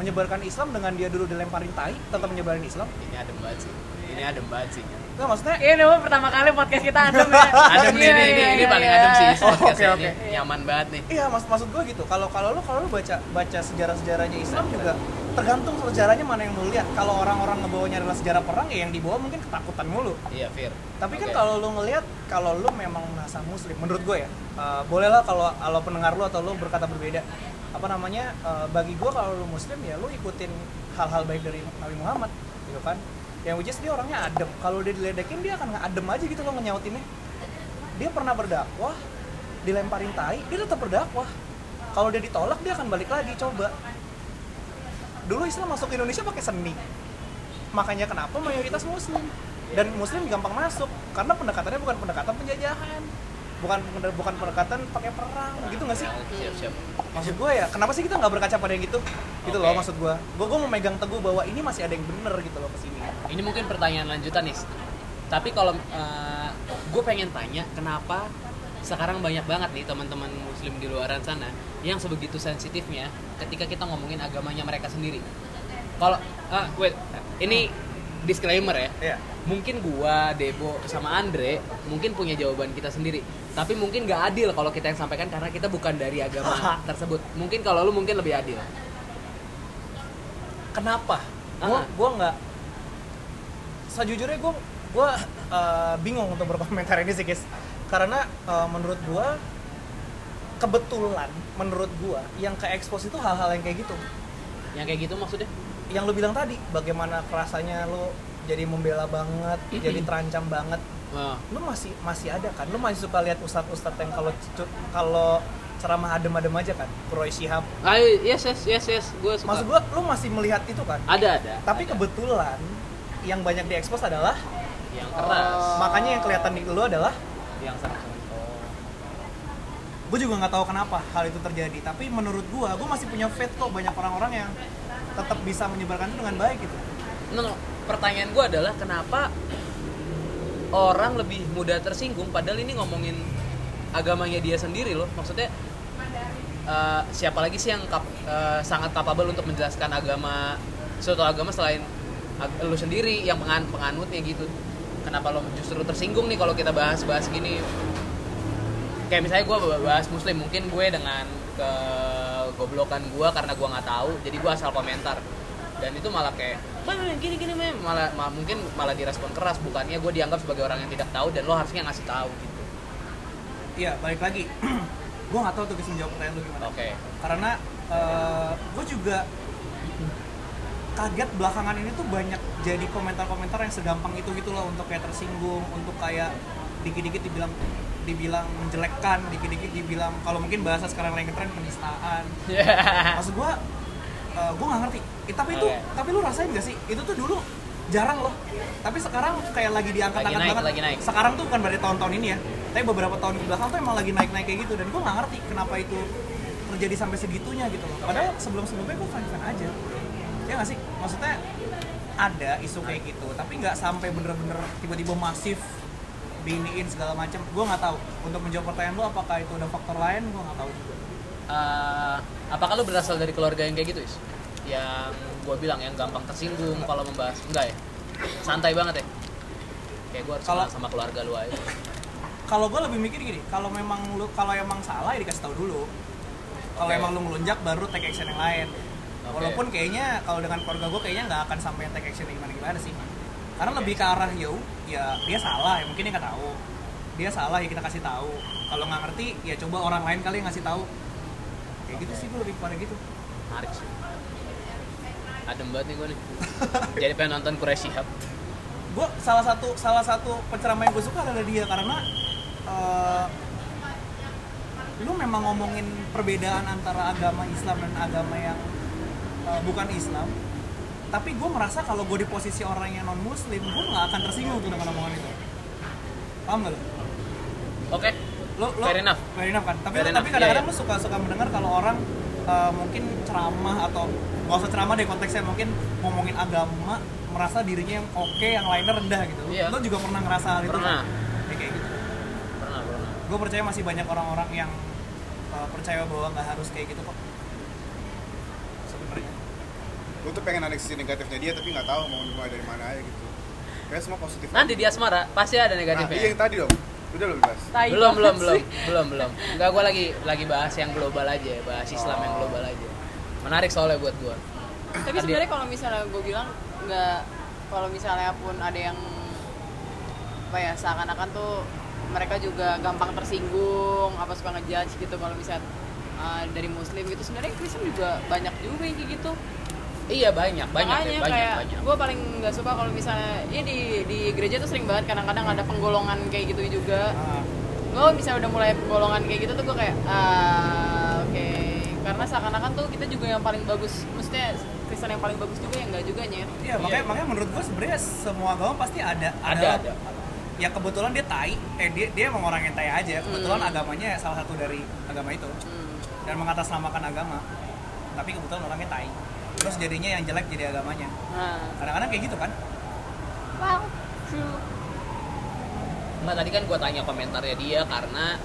menyebarkan Islam dengan dia dulu dilemparin tai tetap menyebarin Islam ini adem banget sih ini adem banget sih nggak maksudnya Iya, ini mah pertama kali podcast kita adem ya. adem nih ini ini, iya, ini iya, paling iya. adem sih Oh, oke, ini oke. nyaman banget nih iya maksud maksud gue gitu kalau kalau lu kalau lu baca baca sejarah sejarahnya Islam juga tergantung sejarahnya mana yang lu lihat kalau orang-orang ngebawanya adalah sejarah perang ya yang dibawa mungkin ketakutan mulu iya Fir Tapi kan Oke. kalau lu ngelihat kalau lu memang merasa muslim, menurut gue ya, uh, bolehlah kalau kalau pendengar lu atau lu berkata berbeda. Apa namanya? uh, bagi gue kalau lu muslim ya lu ikutin hal-hal baik dari Nabi Muhammad, gitu kan. Yang which is dia orangnya adem. Kalau dia diledekin dia akan adem aja gitu loh ngenyautinnya. Dia pernah berdakwah, dilemparin tai, dia tetap berdakwah. Kalau dia ditolak dia akan balik lagi coba. Dulu Islam masuk ke Indonesia pakai seni. Makanya kenapa mayoritas muslim dan muslim gampang masuk karena pendekatannya bukan pendekatan penjajahan bukan bukan pendekatan pakai perang gitu nggak sih maksud gue ya kenapa sih kita nggak berkaca pada yang gitu gitu loh Oke. maksud gue gue gue mau megang teguh bahwa ini masih ada yang bener gitu loh ke sini. Ini mungkin pertanyaan lanjutan nih tapi kalau gue pengen tanya kenapa sekarang banyak banget nih teman-teman muslim di luaran sana yang sebegitu sensitifnya ketika kita ngomongin agamanya mereka sendiri? Kalau ah, wait ini disclaimer ya. Ya mungkin gua Debo sama Andre mungkin punya jawaban kita sendiri tapi mungkin nggak adil kalau kita yang sampaikan karena kita bukan dari agama tersebut. Mungkin kalau lu mungkin lebih adil. Kenapa? Gue Ah. gue nggak sejujurnya gue gue uh, bingung untuk berkomentar ini sih guys. Karena uh, menurut gue kebetulan menurut gue yang ke expose itu hal-hal yang kayak gitu. Yang kayak gitu maksudnya? Yang lu bilang tadi bagaimana rasanya lu jadi membela banget jadi terancam banget Wah, lu masih masih ada kan? Lu masih suka lihat ustadz-ustadz yang kalau kalau ceramah adem-adem aja kan? Roy Shihab ah, yes yes yes yes. Gue suka. Maksud gua lu masih melihat itu kan? Ada ada tapi ada. kebetulan yang banyak diekspos adalah yang keras. Makanya yang kelihatan di lu adalah yang serem gue juga nggak tahu kenapa hal itu terjadi. Tapi menurut gua gue masih punya faith kok banyak orang-orang yang tetap bisa menyebarkan itu dengan baik gitu. No, no. pertanyaan gue adalah kenapa orang lebih mudah tersinggung padahal ini ngomongin agamanya dia sendiri loh. Maksudnya eh, siapa lagi sih yang kap- eh, sangat capable untuk menjelaskan agama suatu agama selain ag- lu sendiri yang pengan penganutnya gitu? Kenapa lo justru tersinggung nih kalau kita bahas-bahas gini? Kayak misalnya gue bahas muslim mungkin gue dengan ke goblokan gue karena gue nggak tahu jadi gue asal komentar dan itu malah kayak "Wah, gini gini mem. Malah, malah mungkin malah direspon keras. Bukannya gue dianggap sebagai orang yang tidak tahu dan lo harusnya ngasih tahu gitu. Iya balik lagi. Gue nggak tahu tuh bisa menjawab pertanyaan lu gimana. Oke. Karena gue juga kaget belakangan ini tuh banyak jadi komentar-komentar yang segampang itu gitu loh. Untuk kayak tersinggung untuk kayak dikit-dikit dibilang dibilang menjelekkan dikit-dikit dibilang kalau mungkin bahasa sekarang lagi tren penistaan. Maksud gue gue nggak ngerti. Eh, tapi itu Oke. tapi lu rasain gak sih? Itu tuh dulu jarang loh. Tapi sekarang kayak lagi diangkat-angkat banget. lagi naik. sekarang tuh bukan dari tahun-tahun ini ya. Tapi beberapa tahun ke belakang tuh emang lagi naik-naik kayak gitu. Dan gue nggak ngerti kenapa itu terjadi sampai segitunya gitu loh. Padahal sebelum-sebelumnya gue fan-fan aja. Ya nggak sih? Maksudnya ada isu kayak gitu. Tapi nggak sampai bener-bener tiba-tiba masif diiniin segala macam. Gue nggak tahu. Untuk menjawab pertanyaan lu apakah itu ada faktor lain? Gue nggak tahu juga Eh, apakah lo berasal dari keluarga yang kayak gitu is? Yang gue bilang yang gampang tersinggung kalau membahas. Enggak ya? Santai banget ya? Kayak gue harus Kalau- kenal sama keluarga lu aja. kalau gue lebih mikir gini kalau memang lu kalau emang salah ya dikasih tahu dulu. Kalau Oke. emang lu ngelunjak baru take action yang lain. Oke. walaupun kayaknya kalau dengan keluarga gue kayaknya nggak akan sampai take action yang gimana gimana sih. Karena lebih ke arah ya ya dia salah ya mungkin dia nggak tahu. Dia salah ya kita kasih tahu. Kalau nggak ngerti ya coba orang lain kali yang ngasih tahu kayak gitu sih gue lebih kepada gitu. Menarik sih. Adem banget nih gue nih. Jadi pengen nonton Quraisy Shihab gue salah satu salah satu penceramah yang gue suka adalah dia karena eh, lu memang ngomongin perbedaan antara agama Islam dan agama yang eh, bukan Islam. Tapi gue merasa kalau gue di posisi orang yang non Muslim gue nggak akan tersinggung dengan omongan itu. Paham gak lu? oke Lo, lo Fair enough. fair enough kan? Tapi Fair tapi enough, kadang-kadang iya, lu suka suka mendengar kalau orang eh, mungkin ceramah atau nggak usah ceramah deh konteksnya mungkin ngomongin agama merasa dirinya yang oke yang lainnya rendah gitu. Iya. lo juga pernah ngerasa hal itu Pernah. Ya, kayak gitu. Pernah pernah. Gue percaya masih banyak orang-orang yang uh, percaya bahwa nggak harus kayak gitu kok. Sebenarnya. Gue tuh pengen analisis negatifnya dia tapi nggak tahu mau mulai dari mana aja gitu. Kayak semua positif. Nanti di asmara pasti ada nah, negatifnya iya yang tadi dong udah belum dibahas Tai belum belum belum belum belum. Enggak gue lagi lagi bahas yang global aja bahas Islam yang Oh. global aja. Menarik soalnya buat gue tapi sebenarnya kalau misalnya gue bilang nggak kalau misalnya pun ada yang apa ya seakan-akan tuh mereka juga gampang tersinggung apa suka ngejudge gitu kalau misalnya uh, dari muslim gitu. Sebenarnya Kristen juga banyak juga yang kayak gitu iya banyak banyak makanya deh, banyak kayak banyak. gue paling nggak suka kalau misalnya ya di di gereja tuh sering banget kadang-kadang ada penggolongan kayak gitu juga. Ah, gue bisa udah mulai penggolongan kayak gitu tuh gue kayak ah oke. Karena seakan-akan tuh kita juga yang paling bagus maksudnya Kristen yang paling bagus juga yang enggak juga nyet iya makanya makanya menurut gue sebenarnya semua agama pasti ada ada ada. ya kebetulan dia tai eh dia dia emang orang yang tai aja. Kebetulan Hmm. agamanya salah satu dari agama itu. Hmm. dan mengatasnamakan agama. Tapi kebetulan orangnya tai terus jadinya yang jelek jadi agamanya. Nah. Kadang-kadang kayak gitu kan? Wow true. Nggak, tadi kan gue tanya komentarnya dia karena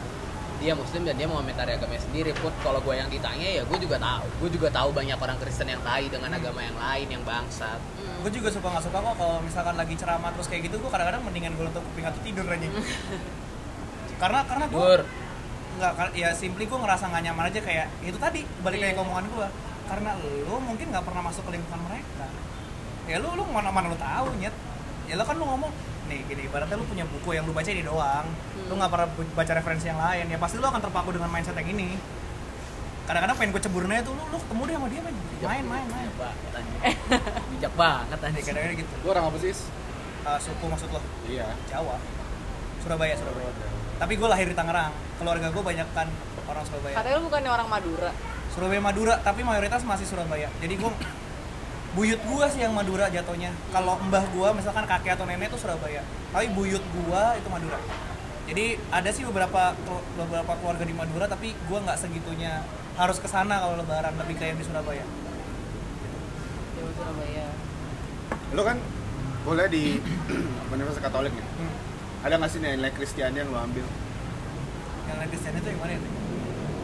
dia muslim dan dia mau komentari agamanya sendiri. Put kalau gue yang ditanya ya gue juga tahu gue juga tahu banyak orang Kristen yang tai dengan agama yang lain yang bangsat. Hmm. gue juga suka nggak suka kok kalau misalkan lagi ceramah terus kayak gitu gue kadang-kadang mendingan gue tutup kuping atau tidur aja. Karena karena gue nggak ya simply gue ngerasa nggak nyaman aja kayak itu tadi balik kayak Iya. omongan gue karena lo mungkin nggak pernah masuk ke lingkungan mereka. Ya lu lu mana mana lu tahu nyet. Ya lo kan lu ngomong nih gini ibaratnya lu punya buku yang lu baca ini doang. Lu Hmm. nggak pernah baca referensi yang lain. Ya pasti lu akan terpaku dengan mindset yang ini. Kadang-kadang pengen gue ceburin aja tuh lu lu ketemu deh sama dia main main main main. bijak banget anjing. bijak banget anjing. kadang-kadang gitu. Lu orang apa sih? Uh, suku maksud lo iya. Jawa. Surabaya Surabaya. Tapi gue lahir di Tangerang. Keluarga gue banyak kan orang Surabaya. Katanya lu bukannya orang Madura Surabaya Madura tapi mayoritas masih Surabaya. Jadi gue buyut gua sih yang Madura jatuhnya. Kalau mbah gua misalkan kakek atau nenek itu Surabaya. Tapi buyut gua itu Madura. Jadi ada sih beberapa beberapa keluarga di Madura tapi gua nggak segitunya harus ke sana kalau lebaran lebih kayak di Surabaya. Jawa Surabaya. Lu kan boleh di Universitas Katolik nih. Hmm. ada nggak sih nilai Kristiani yang lu ambil? Yang lain Kristen itu yang mana ya?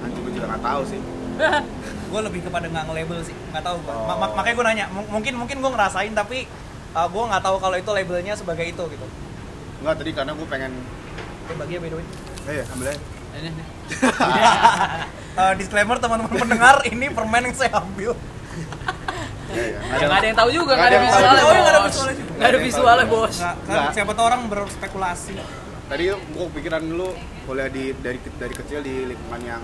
Anjing gue juga nggak tahu sih gue lebih kepada nggak nge-label sih nggak tahu gua Ma- Oh. ma- makanya gue nanya M- mungkin mungkin gue ngerasain tapi uh, gue nggak tahu kalau itu labelnya sebagai itu gitu Enggak tadi karena gue pengen Oke, bagi ya by the way eh ya ambil aja Ini, ini. Uh, disclaimer teman-teman pendengar ini permen yang saya ambil Iya, iya. Ya, nggak ada yang tahu juga, nggak nggak ada visualnya, juga. Oh, nggak ada bos. visualnya juga. Nggak ada visualnya, bos. Nggak, kan Nggak. siapa tahu orang berspekulasi Tadi gue pikiran dulu kuliah di dari dari kecil di lingkungan yang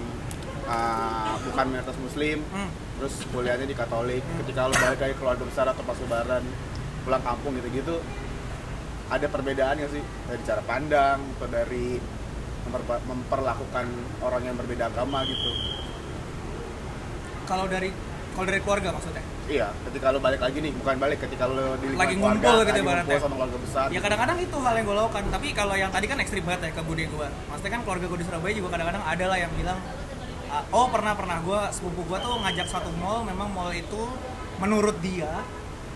uh, bukan mayoritas muslim, Hmm. terus kuliahnya di Katolik. Ketika lo balik lagi keluarga besar atau pas lebaran pulang kampung gitu-gitu, ada perbedaan nggak sih dari cara pandang atau dari memperba- memperlakukan orang yang berbeda agama gitu? kalau dari kalau dari keluarga maksudnya Iya, ketika lo balik lagi nih, bukan balik, ketika lo di Lagi keluarga, ngumpul gitu lagi ngumpul sama keluarga besar. ya kadang-kadang itu hal yang gue lakukan tapi kalau yang tadi kan ekstrim banget ya ke bude gue maksudnya kan keluarga gue di Surabaya juga kadang-kadang ada lah yang bilang "Ah, oh pernah pernah gue sepupu gue tuh ngajak satu mall memang mall itu menurut dia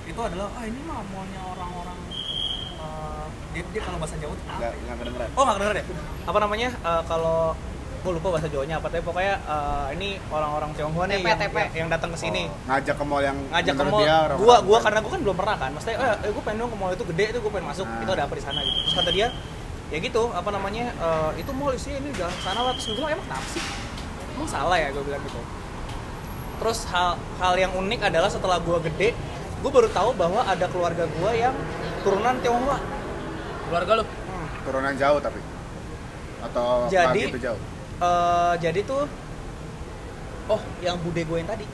itu adalah ah ini mah mallnya orang-orang eh, dia, dia kalau bahasa Jawa Nggak, ya? nggak kedengeran. Oh nggak kedenger ya? Apa namanya? eh, kalau gue lupa bahasa Jawanya apa tapi pokoknya eh, ini orang-orang Tionghoa nih yang, yang, yang datang ke sini. Oh, ngajak ke mall yang Ngajak ke mall. dia orang- Gua gua karena gua kan belum pernah kan. Maksudnya eh, eh gue pengen dong ke mall itu gede itu gue pengen masuk. Nah. Itu ada apa di sana gitu. Terus kata dia ya gitu apa namanya eh, itu mall isinya ini jalan ke sana lah terus gue bilang emang kenapa sih emang salah ya gue bilang gitu. Terus hal hal yang unik adalah setelah gue gede gue baru tahu bahwa ada keluarga gue yang turunan Tionghoa. Keluarga lu. Hmm. turunan jauh tapi. Atau Jadi- gitu jauh? Eh, jadi tuh oh yang bude gue yang tadi.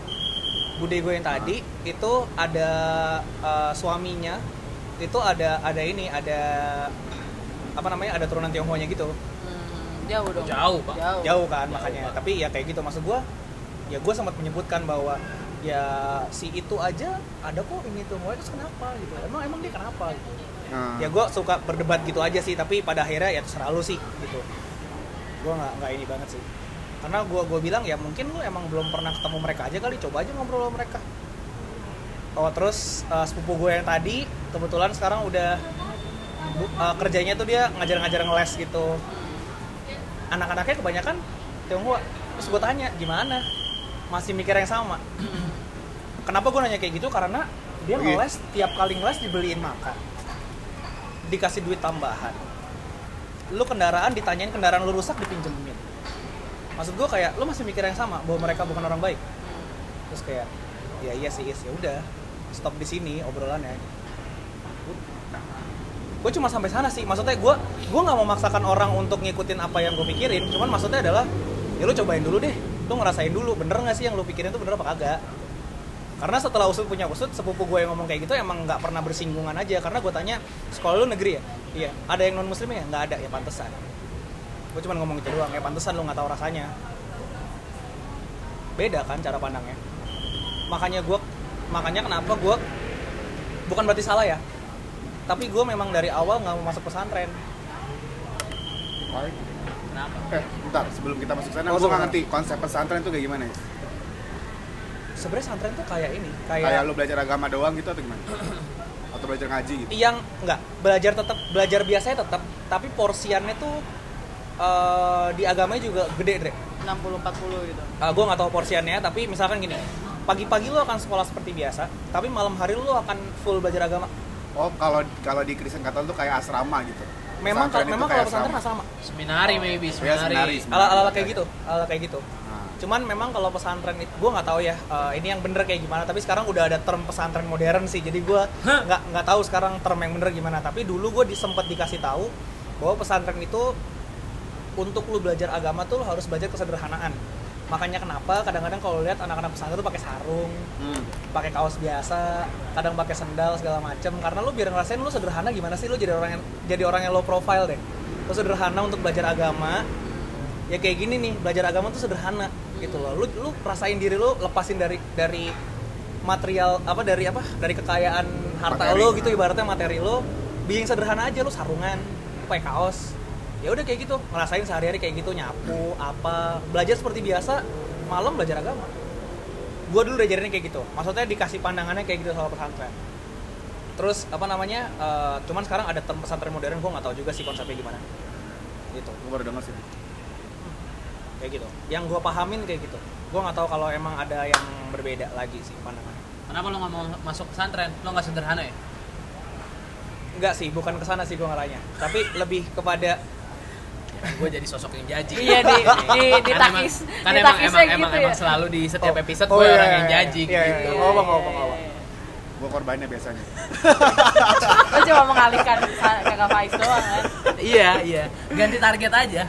Bude gue yang tadi itu ada eh, suaminya. Itu ada ada ini ada apa namanya ada turunan Tionghoanya gitu. Hmm, jauh dong. Jauh, Pak. jauh, jauh kan Jauh, makanya. Pak. tapi ya kayak gitu maksud gue ya gue sempat menyebutkan bahwa ya si itu aja ada kok ini tuh. Mau terus kenapa gitu? Emang emang dia kenapa gitu? Nah, ya gue suka berdebat gitu aja sih tapi pada akhirnya ya terserah lu sih gitu. Gue nggak nggak ini banget sih. Karena gue gue bilang ya mungkin lu emang belum pernah ketemu mereka aja kali coba aja ngobrol sama mereka. Oh terus uh, sepupu gue yang tadi kebetulan sekarang udah uh, kerjanya tuh dia ngajar-ngajar ngeles gitu anak-anaknya kebanyakan Tionghoa. Terus gue tanya gimana? Masih mikir yang sama. Kenapa gue nanya kayak gitu? Karena dia Oke. ngeles tiap kali ngeles dibeliin makan. Dikasih duit tambahan. Lu kendaraan ditanyain kendaraan lu rusak dipinjemin. Maksud gue kayak lu masih mikir yang sama bahwa mereka bukan orang baik. Terus kayak ya iya sih Is. ya udah stop di sini obrolannya gue cuma sampai sana sih. Maksudnya gue gue nggak mau maksakan orang untuk ngikutin apa yang gue pikirin. Cuman maksudnya adalah ya lu cobain dulu deh. Lu ngerasain dulu bener nggak sih yang lu pikirin tuh bener apa kagak? Karena setelah usut punya usut sepupu gue yang ngomong kayak gitu emang nggak pernah bersinggungan aja. Karena gue tanya sekolah lu negeri ya? Iya. Ada yang non muslim ya? Nggak ada. Ya pantesan. Gue cuma ngomong itu doang. Ya pantesan lu nggak tahu rasanya. Beda kan cara pandangnya. Makanya gue makanya kenapa gue bukan berarti salah ya tapi gue memang dari awal nggak mau masuk pesantren Why? Kenapa? Eh, bentar, sebelum kita masuk sana, Oh, gue nggak ngerti konsep pesantren itu kayak gimana ya? sebenarnya pesantren tuh kayak ini kayak, Kayak lu belajar agama doang gitu atau gimana? Atau belajar ngaji gitu? yang nggak belajar tetap belajar biasanya tetap tapi porsiannya tuh eh, di agamanya juga gede deh 60-40 gitu uh, gue nggak tahu porsiannya tapi misalkan gini pagi-pagi lu akan sekolah seperti biasa tapi malam hari lu akan full belajar agama Oh, kalau kalau di Kristen Katolik tuh kayak asrama gitu. memang kalau memang kalau pesantren sama Seminari maybe, Ya, seminari. seminari. ala ala kayak gitu ala kayak gitu. Nah, cuman memang kalau pesantren itu gue nggak tahu ya uh, ini yang bener kayak gimana. Tapi sekarang udah ada term pesantren modern sih. Jadi gue nggak nggak tahu sekarang term yang bener gimana. Tapi dulu gue disempet dikasih tahu bahwa pesantren itu untuk lu belajar agama tuh lu harus belajar kesederhanaan makanya kenapa kadang-kadang kalau lihat anak-anak pesantren tuh pakai sarung hmm. pakai kaos biasa kadang pakai sendal segala macem. Karena lu biar ngerasain lu sederhana gimana sih? Lu jadi orang yang jadi orang yang low profile deh. Lu sederhana untuk belajar agama. Ya kayak gini nih belajar agama tuh sederhana gitu loh. Lu lu rasain diri lu lepasin dari dari material apa dari apa? Dari kekayaan harta Materi. lu gitu ibaratnya materi lu. Being sederhana aja lu sarungan pakai kaos ya udah kayak gitu ngerasain sehari-hari kayak gitu nyapu apa. Belajar seperti biasa malam belajar agama. Gue dulu diajarinnya kayak gitu maksudnya dikasih pandangannya kayak gitu soal pesantren. Terus apa namanya eh, cuman sekarang ada term pesantren modern gue nggak tahu juga sih konsepnya gimana. Gitu. Gue baru denger sih. kayak gitu. Yang gue pahamin kayak gitu. Gue nggak tahu kalau emang ada yang berbeda lagi sih pandangannya. Kenapa lo nggak mau masuk pesantren? Lo nggak sederhana ya? enggak sih bukan ke sana sih gue ngarahnya. Tapi lebih kepada gue jadi sosok yang jaji. Iya, di- di- Kan emang- ditakis- kan emang ditakisnya emang gitu emang, ya. emang selalu di setiap Oh. episode Oh, gue iya, orang iya, yang iya. jaji Iya, iya, gitu. iya. Ngomong, ngomong, ngomong. Gue korbannya biasanya. Lo cuma mengalihkan kakak Faiz doang kan Iya, iya. Ganti target aja.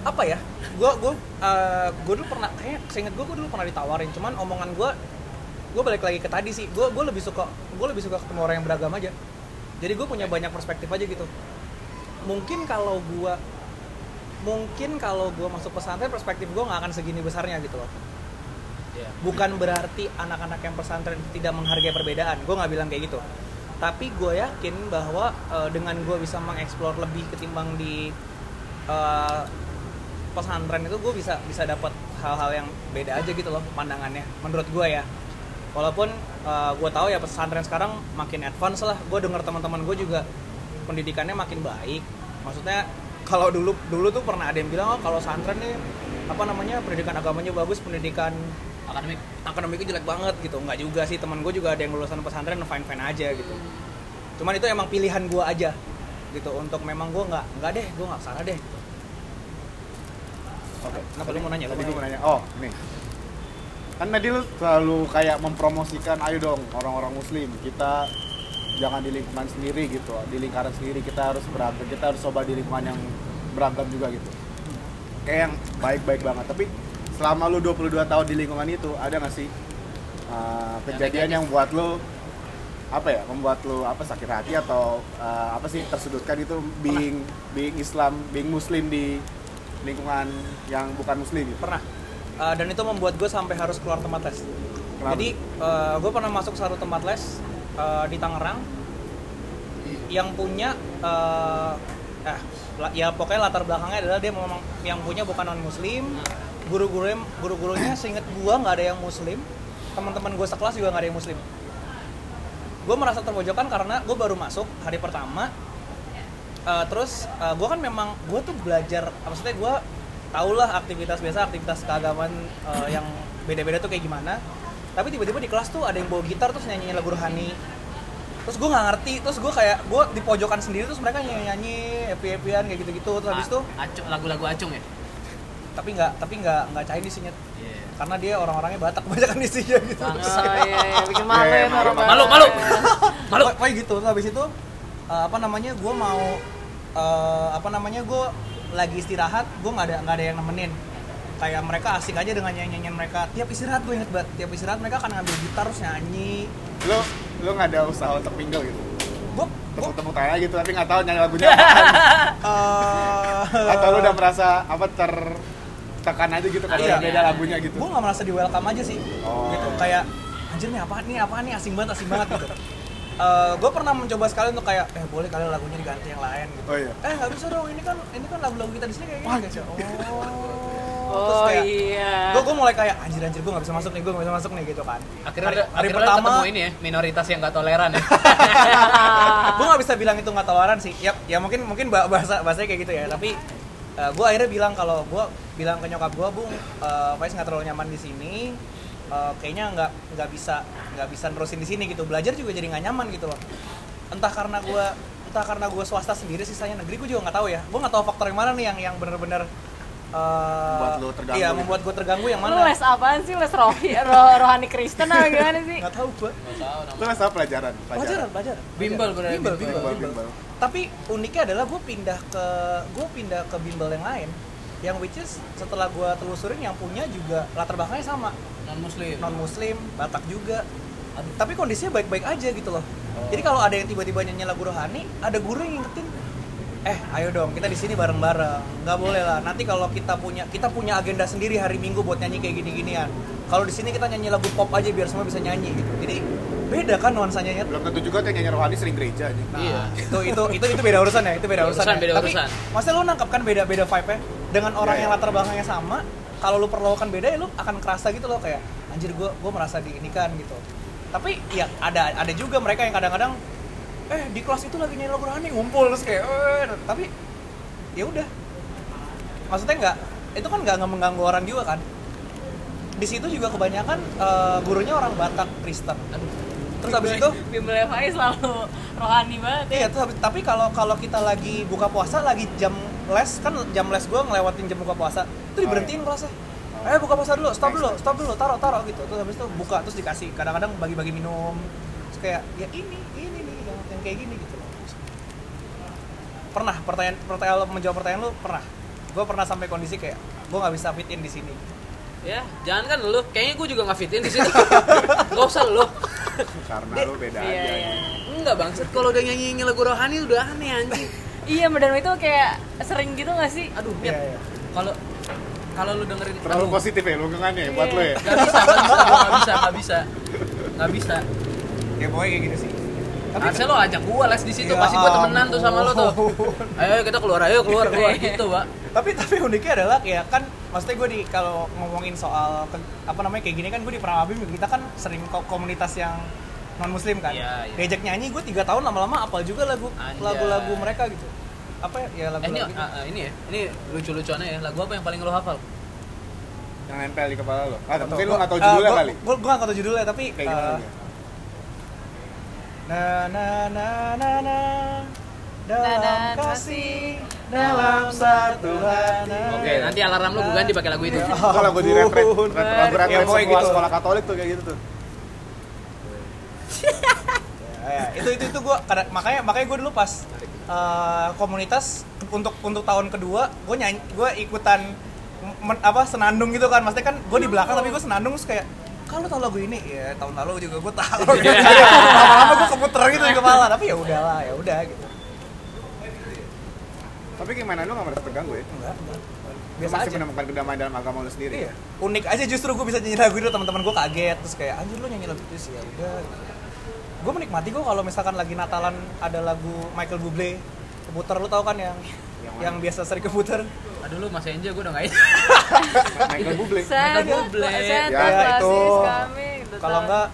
apa ya gue gue gue dulu pernah kayak seinget gue gue dulu pernah ditawarin cuman omongan gue gue balik lagi ke tadi sih gue gue lebih suka gue lebih suka ketemu orang yang beragama aja jadi gue punya banyak perspektif aja gitu mungkin kalau gue mungkin kalau gue masuk pesantren perspektif gue nggak akan segini besarnya gitu loh. Iya. bukan berarti anak-anak yang pesantren tidak menghargai perbedaan. Gue nggak bilang kayak gitu. Tapi gue yakin bahwa eh, dengan gue bisa mengeksplor lebih ketimbang di eh, pesantren itu gue bisa bisa dapat hal-hal yang beda aja gitu loh pandangannya menurut gue ya. Walaupun gue tahu ya pesantren sekarang makin advance lah. Gue dengar teman-teman gue juga pendidikannya makin baik. Maksudnya kalau dulu dulu tuh pernah ada yang bilang oh kalau pesantren nih apa namanya pendidikan agamanya bagus pendidikan Akademik. akademiknya jelek banget gitu nggak juga sih teman gue juga ada yang lulusan pesantren fine fine aja gitu cuman itu emang pilihan gue aja gitu untuk memang gue nggak nggak deh gue nggak salah deh gitu. Oke. Kenapa lu mau nanya? Lu Tadi mau gue mau nanya. Oh, nih. Kan tadi lu selalu kayak mempromosikan, ayo dong orang-orang muslim, kita jangan di lingkungan sendiri gitu, di lingkaran sendiri kita harus beragam, kita harus coba di lingkungan yang beragam juga gitu. Kayak yang baik-baik banget. Tapi selama lu 22 tahun di lingkungan itu, ada nggak sih uh, kejadian yang buat lu apa ya membuat lu apa sakit hati atau uh, apa sih tersudutkan itu being being Islam being Muslim di lingkungan yang bukan Muslim gitu. pernah Uh, dan itu membuat gue sampai harus keluar tempat les Kenapa? jadi gue pernah masuk satu tempat les uh, di Tangerang yang punya uh, eh la- ya pokoknya latar belakangnya adalah dia memang yang punya bukan non muslim guru-gurunya guru-gurunya seinget gua nggak ada yang muslim. Teman-teman gua sekelas juga nggak ada yang muslim. Gue merasa terpojokan karena gue baru masuk hari pertama. Eh, terus eh, gue kan memang gue tuh belajar maksudnya gue tau lah aktivitas biasa aktivitas keagamaan eh, yang beda-beda tuh kayak gimana tapi tiba-tiba di kelas tuh ada yang bawa gitar terus nyanyi lagu rohani terus gue nggak ngerti terus gue kayak gue di pojokan sendiri terus mereka nyanyi nyanyi happy happyan kayak gitu gitu terus habis itu A- acung, lagu-lagu acung ya tapi nggak tapi nggak nggak Chinese isinya Iya. karena dia orang-orangnya Batak kebanyakan isinya gitu Oh iya, iya, bikin malu Iya, ya malu, orang malu, Batak. malu. Malu. Pokok- pokoknya gitu terus habis itu eh, apa namanya gue mau eh, apa namanya gue lagi istirahat gue nggak ada nggak ada yang nemenin kayak mereka asik aja dengan nyanyi nyanyian mereka tiap istirahat gue inget banget tiap istirahat mereka akan ngambil gitar terus nyanyi Lo lo nggak ada usaha untuk mingle gitu. gue Tepuk-tepuk tangan gitu tapi nggak tahu nyanyi lagunya apaan. Atau lo udah merasa apa tertekan aja gitu karena Iya. beda lagunya gitu. gue nggak merasa di welcome aja sih Oh. gitu kayak anjir nih apaan nih apaan nih asing banget asing banget gitu gue pernah mencoba sekali untuk kayak eh boleh kali lagunya diganti yang lain gitu Oh iya. eh nggak bisa dong ini kan ini kan lagu-lagu kita di sini kayak gini guys oh terus kayak iya. gue gue mulai kayak anjir anjir gue nggak bisa masuk nih gue nggak bisa masuk nih gitu kan. Akhirnya hari, hari akhirnya pertama ketemu ini ya minoritas yang gak toleran ya. Gue nggak bisa bilang itu nggak toleran sih. Ya ya mungkin mungkin bah- bahasa bahasanya kayak gitu ya tapi gue akhirnya bilang kalau gue bilang ke nyokap gue bung uh, Faiz nggak terlalu nyaman di sini Eh, kayaknya nggak nggak bisa nggak bisa nerusin di sini gitu. Belajar juga jadi nggak nyaman gitu loh. Entah karena gue entah karena gue swasta sendiri sisanya negeri gue juga nggak tahu ya. Gue nggak tahu faktor yang mana nih yang yang bener-bener eh, Membuat lu terganggu iya gitu. membuat gue terganggu yang Lu mana les apaan sih? Les rohi, ro- rohani Kristen apa gimana sih? nggak tahu gue Lo nggak salah pelajaran. pelajaran pelajaran Bimbel bener, bimbel, bimbel. bimbel, Bimbel, bimbel. bimbel. tapi uniknya adalah gue pindah ke gue pindah ke bimbel yang lain yang which is setelah gue telusurin yang punya juga latar belakangnya sama non muslim non muslim batak juga tapi kondisinya baik-baik aja gitu loh jadi kalau ada yang tiba-tiba nyanyi lagu rohani ada guru yang ngingetin eh ayo dong kita di sini bareng-bareng nggak boleh lah nanti kalau kita punya kita punya agenda sendiri hari minggu buat nyanyi kayak gini-ginian kalau di sini kita nyanyi lagu pop aja biar semua bisa nyanyi gitu jadi beda kan nuansanya ya Belum tentu juga yang nyanyi rohani sering gereja aja. Nah, Iya. itu itu itu itu beda urusan ya, itu beda Beda urusan. urusan, ya. beda Tapi urusan. maksudnya lu nangkap kan beda beda vibe nya dengan orang Iya, yang iya. latar belakangnya sama, kalau lu perlakukan beda ya lu akan kerasa gitu loh kayak anjir gua gua merasa diinikan gitu. Tapi ya ada ada juga mereka yang kadang-kadang eh di kelas itu lagi nyanyi lagu rohani ngumpul terus kayak eh tapi ya udah. Maksudnya nggak itu kan nggak mengganggu orang juga kan. Di situ juga kebanyakan eh, gurunya orang Batak Kristen. Terus habis itu Bimbel Faiz selalu rohani banget ya. Iya, terus habis- tapi kalau kalau kita lagi buka puasa lagi jam les kan jam les gue ngelewatin jam buka puasa itu diberhentiin kelasnya. Eh buka puasa dulu, stop dulu, stop dulu, taruh taruh gitu. Terus habis itu buka terus dikasih. Kadang-kadang bagi-bagi minum. Terus kayak ya ini ini yang, kayak gini gitu. Pernah pertanyaan pertanyaan menjawab pertanyaan lu pernah. Gue pernah sampai kondisi kayak gue nggak bisa fit in di sini. ya jangan kan lu kayaknya gue juga nggak fitin di sini nggak usah lu Karena lo beda Iya, aja. iya. enggak bangsat kalau udah nyanyi nyanyi lagu rohani udah aneh anjing Iya, dan itu kayak sering gitu gak sih? aduh Iya, iya. kalau kalau lu dengerin Terlalu aduh, positif ya lingkungannya ya buat lo ya. nggak bisa nggak bisa nggak bisa nggak bisa nggak bisa Ya pokoknya kayak gitu sih. Harusnya lo ajak gua les di situ Ya pasti gua temenan tuh sama lo tuh. ayo kita keluar ayo keluar keluar gitu pak. Tapi tapi uniknya adalah ya kan maksudnya gue di kalau ngomongin soal apa namanya kayak gini kan gue di Pramabim kita kan sering ko- komunitas yang non muslim kan. Iya, iya. diajak nyanyi gue tiga tahun lama-lama apal juga lagu lagu-lagu mereka gitu. Apa ya, ya Eh, ini lagu-lagu ah, ini ya ini lucu-lucuannya ya. Lagu apa yang paling lo hafal? Yang nempel di kepala lo. Ah, mungkin lo nggak tahu judulnya kali. gue gue gak tau judulnya tapi Kayak gimana? Na na na na na. Dalam kasih dalam satu hati. oke nanti alarm lo gue ganti pakai lagu itu. Itu lagu di retret, lagu retret Ya, sekolah, gitu. sekolah Katolik tuh kayak gitu tuh. Ya, itu itu itu gue makanya makanya gue dulu pas eh, komunitas untuk untuk tahun kedua gue nyanyi gue ikutan men- apa senandung gitu kan. Maksudnya kan gue di belakang tapi gue senandung terus kayak kalau tau lagu ini? Ya tahun lalu juga gue tahu gitu. lama-lama gue keputer gitu di kepala tapi ya udahlah ya udah gitu. Tapi gimana lo nggak merasa terganggu ya? enggak enggak. Biasa masih aja. menemukan kedamaian dalam agama lo sendiri. iya. Unik aja justru gue bisa nyanyi lagu itu teman-teman gue kaget. Terus kayak anjir lu nyanyi lagu itu sih? Ya udah. Gue menikmati kok kalau misalkan lagi Natalan ada lagu Michael Bublé. Keputer lu tau kan yang yang biasa sering keputar Aduh lu masih enjoy gue udah nggak Michael Bublé Sad, Bublé. Ya, class itu. kalau enggak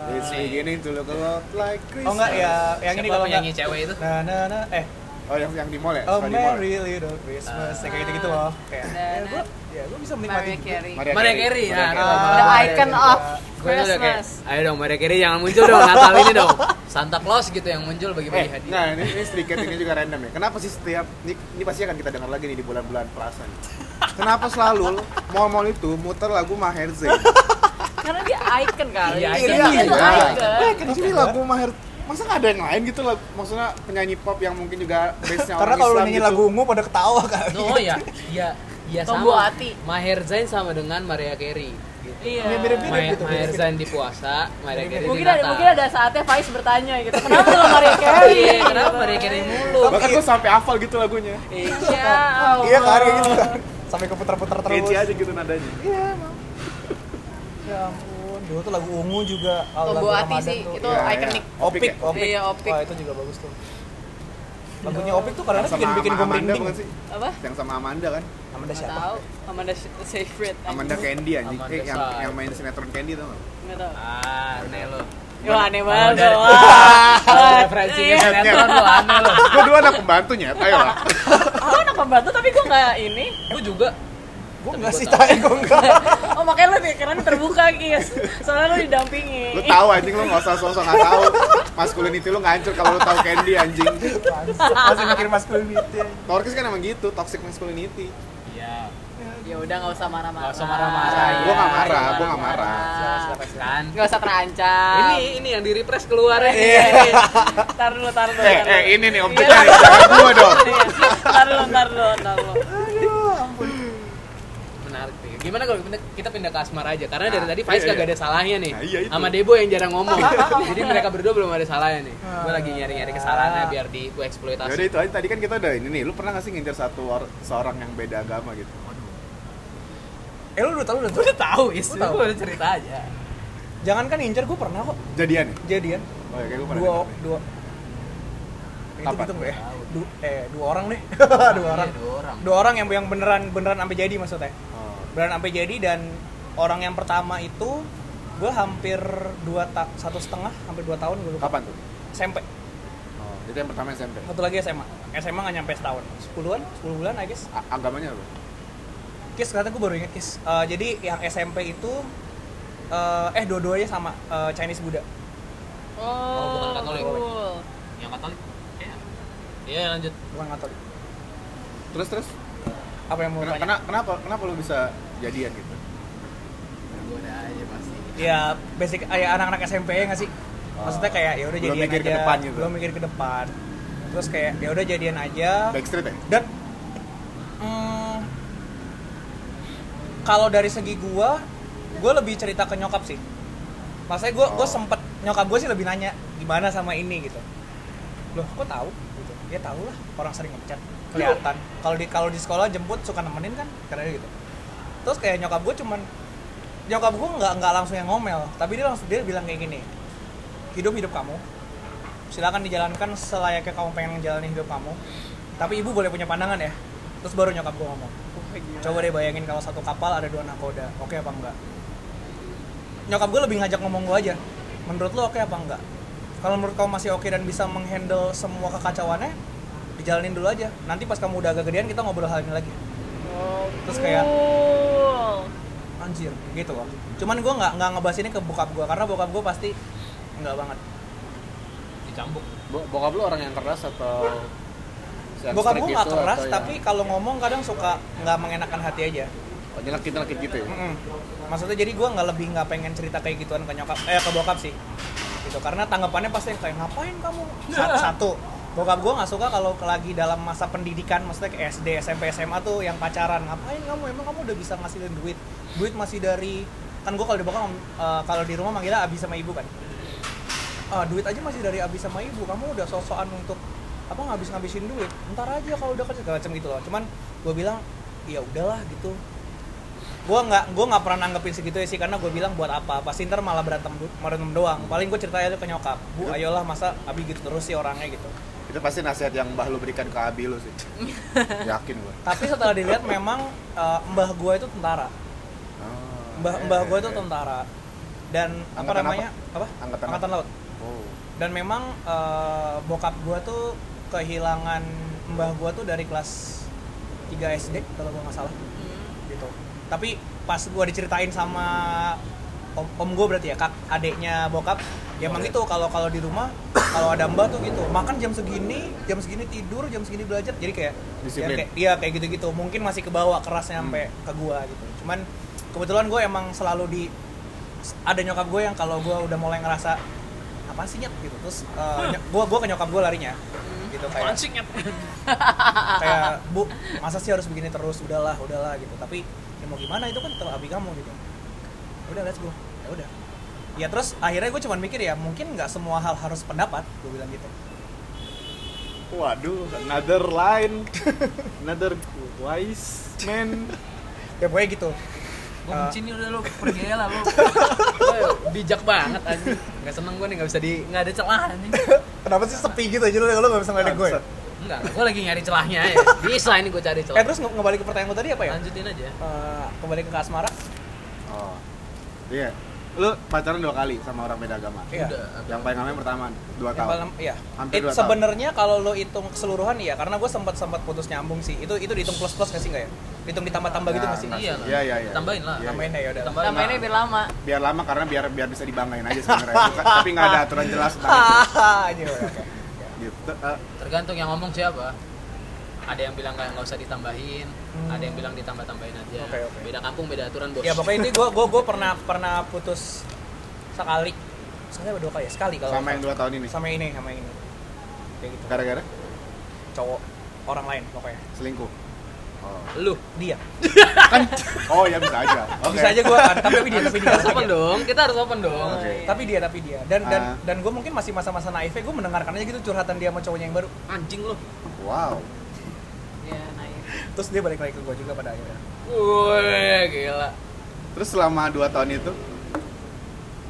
It's beginning to look a lot like Christmas oh enggak ya yang ini Siapa kalau penyanyi enggak cewek itu? nah nah nah eh Oh yang yang di mall ya? Oh Suka di mall? Merry Little Christmas ya, kayak gitu gitu loh kayak Dan- ya gue ya gue bisa menikmati Mariah Carey. Mariah Mariah Carey. Ya. Ah, The icon of Christmas. ayo dong Mariah Carey jangan muncul dong Natal ini dong Santa Claus gitu yang muncul bagi-bagi Eh, hadiah nah ini, ini sedikit ini juga random ya. Kenapa sih setiap ini, ini pasti akan kita dengar lagi nih di bulan-bulan perasaan. Kenapa selalu mall-mall itu muter lagu Maher Zain? Karena dia icon kali. Iya, Iya. icon. Eh, kenapa sih lagu Maher? Masa nggak ada yang lain gitu lah? Maksudnya penyanyi pop yang mungkin juga base-nya karena orang kalau nyanyi gitu. lagu ungu pada ketawa kan Oh iya, iya, iya sama hati. Maher Zain sama dengan Mariah Carey gitu. Iya. Ya. Maher, gitu, Maher. Zain di puasa, Mariah Carey Mungkin di ada Natal mungkin ada saatnya Faiz bertanya gitu. Kenapa lu Mariah Carey? Iya, kenapa Mariah Carey mulu? Bahkan gue sampai hafal gitu lagunya. Iya. iya kan kayak gitu kan sampai keputar-putar terus Catchy aja gitu nadanya. iya emang ya ampun dulu tuh lagu ungu juga Tombo lagu Ramadan sih, tuh, itu Iya, iya. ikonik. Opik, ya? Opik. Iya, Opik. Wah, itu juga bagus tuh. Lagunya Opik tuh kadang bikin bikin gue merinding. sih? Apa? Yang sama Amanda kan? Amanda siapa? tahu. Amanda Seyfried. Amanda Candy anjing. Amanda Eh, yang yang main sinetron Candy tau gak? Nggak tahu. Ah, aneh lo Wah, aneh banget. dari- Wah. Referensinya Iya. sinetron lo aneh lo Gue dua anak pembantunya, ayo lah. Aku anak pembantu tapi gue nggak ini. Gue juga Gue Tapi enggak gua sih, tai gue enggak. Oh makanya lu pikiran terbuka Kis Soalnya lu didampingi Lu tahu anjing lu nggak usah sosok nggak tahu. Masculinity lu ngancur kalau lu tahu Candy anjing. Masih mikir masculinity. Torkis kan emang gitu, toxic masculinity. Iya Ya udah nggak usah marah-marah Nggak usah marah-marah. Gua nggak marah, gua nggak marah. Silakan kan Nggak usah terancam Ini ini yang di refresh keluar ya Tar dulu, tar dulu Eh, tar dulu. eh ini nih Iya, objeknya nih, gua dong. Iya. Tar dulu, tar dulu, tar dulu nih Gimana kalau kita- pindah ke Asmar aja Karena dari Nah, tadi Faiz iya, kagak iya. ada salahnya nih Nah, iya itu. Sama Debo yang jarang ngomong Jadi mereka berdua belum ada salahnya nih Gue lagi nyari-nyari kesalahannya biar di gue eksploitasi Yaudah itu aja tadi kan kita udah ini nih, lu pernah gak sih ngincer satu or- seorang yang beda agama gitu? Eh lu udah tahu udah Gue tahu. udah tahu is, gue udah cerita aja Jangan kan incer gue pernah kok Jadian ya? jadian. Oh ya, kayak gue pernah Dua denger nih. dua itu Kapan? gitu nggak ya? Du, eh dua orang deh. dua orang. Iya, dua orang Dua orang yang yang beneran beneran sampai jadi maksudnya. Oh. Beneran sampai jadi dan orang yang pertama itu gue hampir dua ta satu setengah hampir dua tahun gue lupa. Kapan tuh? SMP. Oh, itu yang pertama SMP. Satu lagi SMA. SMA nggak nyampe setahun. Sepuluhan, sepuluh bulan I guess. A- agamanya apa? Kis ternyata gue baru inget Kis. Eh, jadi yang SMP itu eh, eh dua-duanya sama eh, Chinese Buddha. Oh, bukan Katolik. cool. Yang Katolik Iya Iya lanjut Bukan Katolik. Terus terus? Apa yang mau Kena- tanya? kena- kenapa kenapa lu bisa jadian gitu? Gue udah aja pasti. Ya basic kayak anak-anak SMP ya nggak sih? Maksudnya kayak ya udah Belum jadian mikir aja. ke depan gitu. belum mikir ke depan. Terus kayak ya udah jadian aja. Backstreet ya? dan mm, kalau dari segi gua gua lebih cerita ke nyokap sih. Maksudnya gua gua Oh. sempet nyokap gua sih lebih nanya gimana sama ini? gitu. Loh kok tahu? Gitu. Ya tahu lah orang sering ngechat kelihatan. Kalau di kalau di sekolah jemput suka nemenin kan karena gitu. Terus kayak nyokap gue cuman nyokap gue nggak nggak langsung yang ngomel tapi dia langsung dia bilang kayak gini hidup hidup kamu. Silakan dijalankan selayaknya kamu pengen menjalani hidup kamu tapi ibu boleh punya pandangan ya. Terus baru nyokap gue ngomong coba deh bayangin kalau satu kapal ada dua nakoda oke apa enggak? Nyokap gue lebih ngajak ngomong gue aja menurut lo oke apa enggak? Kalau menurut kamu masih oke dan bisa menghandle semua kekacauannya dijalanin dulu aja. Nanti pas kamu udah agak gedean kita ngobrol hal ini lagi. Terus kayak- Cool. anjir gitu loh. Cuman gue nggak nggak ngebahas ini ke bokap gue karena bokap gue pasti nggak banget. Dicambuk. Bo- bokap lu orang yang keras atau yang bokap gue nggak gitu, keras atau yang- tapi kalau ngomong kadang suka nggak mengenakan hati aja. Oh, nyelekit nyelekit gitu ya? Mm-mm. maksudnya jadi gue nggak lebih nggak pengen cerita kayak gituan ke nyokap eh ke bokap sih. Gitu karena tanggapannya pasti kayak ngapain kamu? Sa- satu bokap gue nggak suka kalau lagi dalam masa pendidikan maksudnya ke SD SMP SMA tuh yang pacaran. Ngapain kamu? Emang kamu udah bisa ngasilin duit? Duit masih dari kan gue kalau di bokap eh, kalau di rumah manggilnya abi sama ibu kan? Ah duit aja masih dari abi sama ibu. Kamu udah sosokan untuk apa ngabis ngabisin duit? Ntar aja kalau udah kerja macam gitu loh. Cuman gue bilang ya udahlah gitu. Gue nggak gue nggak pernah nanggepin segitu ya sih karena gue bilang buat apa? Pasti ntar malah berantem berantem doang. Paling gue ceritain aja ke nyokap. Bu ayolah masa abi gitu terus sih orangnya gitu Itu pasti nasihat yang mbah lu berikan ke abi lu sih. Yakin gua. tapi setelah dilihat memang eh, mbah gua itu tentara. Oh, mbah eh, mbah gua eh, itu eh. tentara. Dan apa Angkatan namanya? Apa? Angkatan laut. Oh. dan memang eh, bokap gua tuh kehilangan mbah gua tuh dari kelas 3 SD kalau gua nggak salah. Gitu. Tapi pas gua diceritain sama om, om gue berarti ya kak adeknya bokap ya emang gitu. Kalau kalau di rumah kalau ada mbah tuh gitu makan jam segini jam segini tidur jam segini belajar jadi kayak Disiplin. ya, kayak iya kayak gitu gitu mungkin masih kebawa kerasnya sampai Hmm. ke gua gitu. Cuman kebetulan gue emang selalu di ada nyokap gue yang kalau gue udah mulai ngerasa apa sih nyet? gitu. Terus gue gue ke nyokap gue larinya gitu kayak kayak bu masa sih harus begini terus? Udahlah udahlah gitu. Tapi ya mau gimana? Itu kan kalau abi kamu gitu. Udah let's go. Ya udah ya terus akhirnya gue cuma mikir ya mungkin nggak semua hal harus pendapat gue bilang gitu Waduh, another line. another wise man. ya pokoknya gitu Gue Eh, benci nih udah lu pergi aja lah. Lu bijak banget anjing. Enggak seneng gue nih enggak bisa di enggak ada celah anjing. kenapa sih sepi gitu aja lu lu gak bisa ngeliat gue. Enggak, gue lagi nyari celahnya ya. Bisa ini gue cari celah. eh terus nge- ngebalik ke pertanyaan gue tadi apa ya Lanjutin aja. Eh, kembali ke asmara Oh. Iya. Lu pacaran dua kali sama orang beda agama. Iya. Udah. Yang paling lama yang pertama dua tahun. paling- iya. Hampir It- dua sebenarnya kalau lo hitung keseluruhan iya karena gue sempat sempat putus nyambung sih itu itu dihitung plus plus nggak sih nggak ya dihitung ditambah tambah gitu Ya, nggak sih Iya. Iya, iya, iya. Tambahin lah. Iya, tambahin ya udah Tambahin. Namanya biar lama. Biar lama karena biar biar bisa dibanggain aja sebenarnya. Tapi nggak ada aturan jelas tentang itu. Hahaha. Gitu. Eh, Tergantung yang ngomong siapa. Ada yang bilang nggak nggak usah ditambahin, Hmm. ada yang bilang ditambah-tambahin aja. Oke, oke. Beda kampung, beda aturan bos. ya pokoknya ini gue gue gue pernah pernah putus sekali sekali apa dua kali ya sekali kalau sama yang dua tahun ini. sama ini sama ini kayak gitu Gara-gara cowok orang lain pokoknya selingkuh. Oh. Lu. dia Kan oh ya bisa aja. Oke. bisa aja gue kan tapi tapi dia tapi dia Harus open dong, kita harus open dong. Oke. tapi dia tapi dia dan dan Ah. dan gue mungkin masih masa-masa naif gue mendengarkan aja gitu curhatan dia sama cowoknya yang baru Anjing lu. Wow. Terus dia balik lagi ke gue juga pada akhirnya Wih, gila. Terus selama dua tahun itu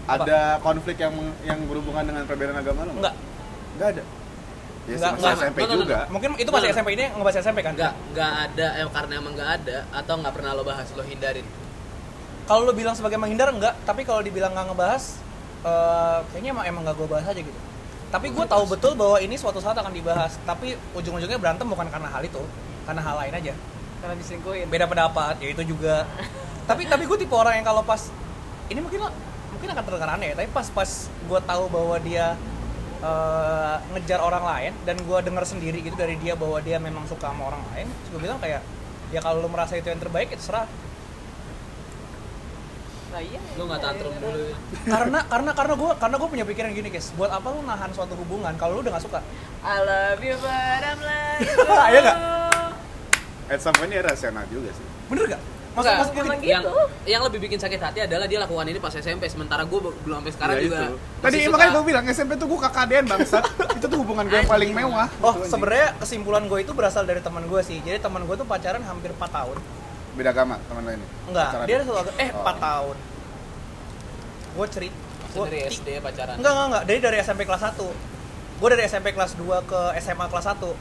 ada konflik yang yang berhubungan dengan perbedaan agama lo? enggak Enggak ada. Ya Enggak, masih enggak. SMP no. juga. mungkin itu masih Nah. SMP ini ngebahas SMP kan Enggak, enggak ada eh, karena emang enggak ada atau enggak pernah lo bahas lo hindarin. kalau lo bilang sebagai menghindar enggak tapi kalau dibilang nggak ngebahas eh, kayaknya emang emang nggak gue bahas aja gitu tapi gue tahu betul bahwa ini suatu saat akan dibahas tapi ujung-ujungnya berantem bukan karena hal itu karena hal lain aja Karena diselingkuhin. beda pendapat ya itu juga tapi tapi gue tipe orang yang kalau pas ini mungkin mungkin akan terdengar aneh ya, tapi pas pas gue tahu bahwa dia eh, ngejar orang lain dan gue dengar sendiri gitu dari dia bahwa dia memang suka sama orang lain gue bilang kayak ya kalau lo merasa itu yang terbaik itu serah Nah, iya. Lu enggak tantrum dulu. ya. karena karena karena gue karena gue punya pikiran gini guys buat apa lu nahan suatu hubungan kalau lu udah gak suka I love you but I'm like Iya nggak? At some point dia rasional juga sih. bener gak emang gini, yang gitu. yang lebih bikin sakit hati adalah dia lakukan ini pas SMP sementara gue belum sampai sekarang Ya, juga itu. Tadi suka- makanya gue bilang SMP tuh gue KKDN bangsat. itu tuh hubungan gue yang paling mewah. oh Gitu, sebenarnya kesimpulan gue itu berasal dari teman gue sih jadi teman gue tuh pacaran hampir 4 tahun beda agama teman lo ini. enggak Pacaran. dia ada satu agama- eh Oh. 4 tahun gue cerit gua- dari SD pacaran. enggak enggak enggak dari dari SMP kelas 1 gue dari SMP kelas 2 ke SMA kelas 1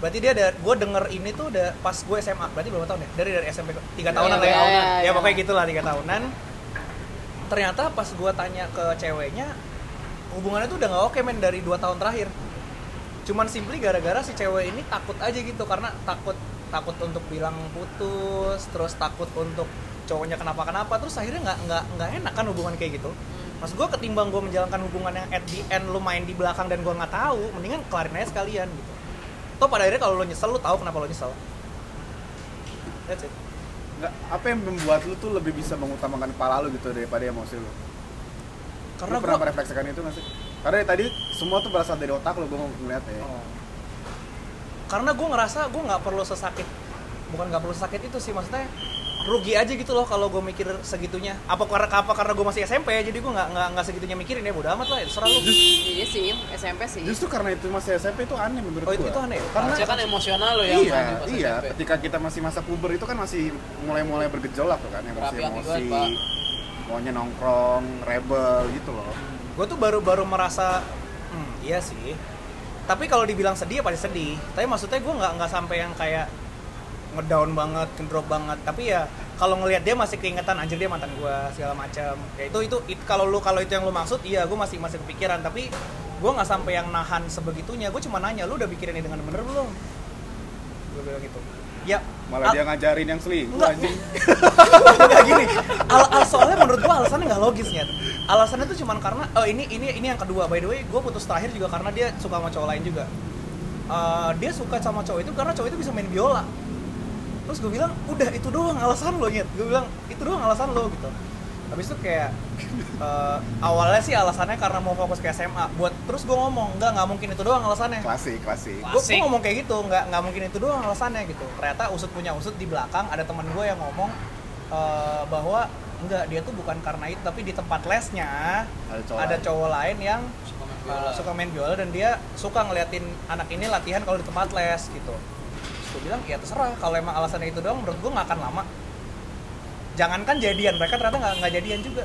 berarti dia ada gue denger ini tuh udah pas gue SMA berarti berapa tahun ya? Dari dari SMP tiga Ya, tahunan lah ya, ya, ya, ya ya. pokoknya gitulah tiga tahunan. Ternyata pas gue tanya ke ceweknya hubungannya tuh udah nggak oke men dari dua tahun terakhir. Cuman simply gara-gara si cewek ini takut aja gitu karena takut takut untuk bilang putus terus takut untuk cowoknya kenapa-kenapa terus akhirnya nggak nggak nggak enak kan hubungan kayak gitu. Mas gue ketimbang gue menjalankan hubungan yang at the end lu main di belakang dan gue nggak tahu mendingan kelarin aja sekalian gitu toh pada akhirnya kalau lo nyesel lu tahu kenapa lo nyesel that's it Nggak, apa yang membuat lu tuh lebih bisa mengutamakan kepala lu gitu daripada emosi lu? karena lu pernah gue merefleksikan itu nggak sih? Karena dari tadi semua tuh berasal dari otak lu, gue ngeliat ya. Oh. karena gue ngerasa gue nggak perlu sesakit bukan nggak perlu sakit itu sih maksudnya rugi aja gitu loh kalau gue mikir segitunya apa karena apa karena gue masih SMP jadi gue nggak nggak nggak segitunya mikirin ya bodo amat lah ya terserah lu Iya sih, SMP sih. Justru karena itu masih SMP itu aneh menurut Oh, itu- gua. itu aneh ya? Karena Harusnya kan emosional lo yang iya, iya. SMP. Ketika kita masih masa puber itu kan masih mulai-mulai bergejolak tuh kan, banget, Pak. maunya nongkrong, rebel gitu loh. gue tuh baru baru merasa hmm, iya sih tapi kalau dibilang sedih ya pasti sedih tapi maksudnya gue nggak nggak sampai yang kayak ngedown banget ngedrop banget tapi ya kalau ngelihat dia masih keingetan anjir dia mantan gue segala macam ya itu itu, it- kalau lu kalau itu yang lu maksud iya gue masih masih kepikiran tapi gue nggak sampai yang nahan sebegitunya gue cuma nanya lu udah pikirin ini dengan bener belum gue bilang gitu ya Malah al- dia ngajarin yang selingkuh anjing. Enggak gini. Al, al soalnya menurut gua alasannya nggak logis ya. Alasannya tuh cuman karena oh ini ini ini yang kedua by the way gua putus terakhir juga karena dia suka sama cowok lain juga. Eh, dia suka sama cowok itu karena cowok itu bisa main biola. Terus gue bilang udah itu doang alasan lo nyet. Gue bilang itu doang alasan lo gitu. Habis itu kayak eh, awalnya sih alasannya karena mau fokus ke SMA. Buat terus gue ngomong enggak nggak mungkin itu doang alasannya Klasik, klasik. gue ngomong kayak gitu nggak nggak mungkin itu doang alasannya gitu ternyata usut punya usut di belakang ada teman gue yang ngomong eh, bahwa enggak dia tuh bukan karena itu tapi di tempat lesnya Ada cowok ada lain. cowok lain yang Suka main eh, biola. suka main biola dan dia suka ngeliatin anak ini latihan kalau di tempat les gitu gue bilang ya terserah. Kalau emang alasannya itu doang menurut gue nggak akan lama. Jangankan jadian mereka ternyata nggak nggak jadian juga.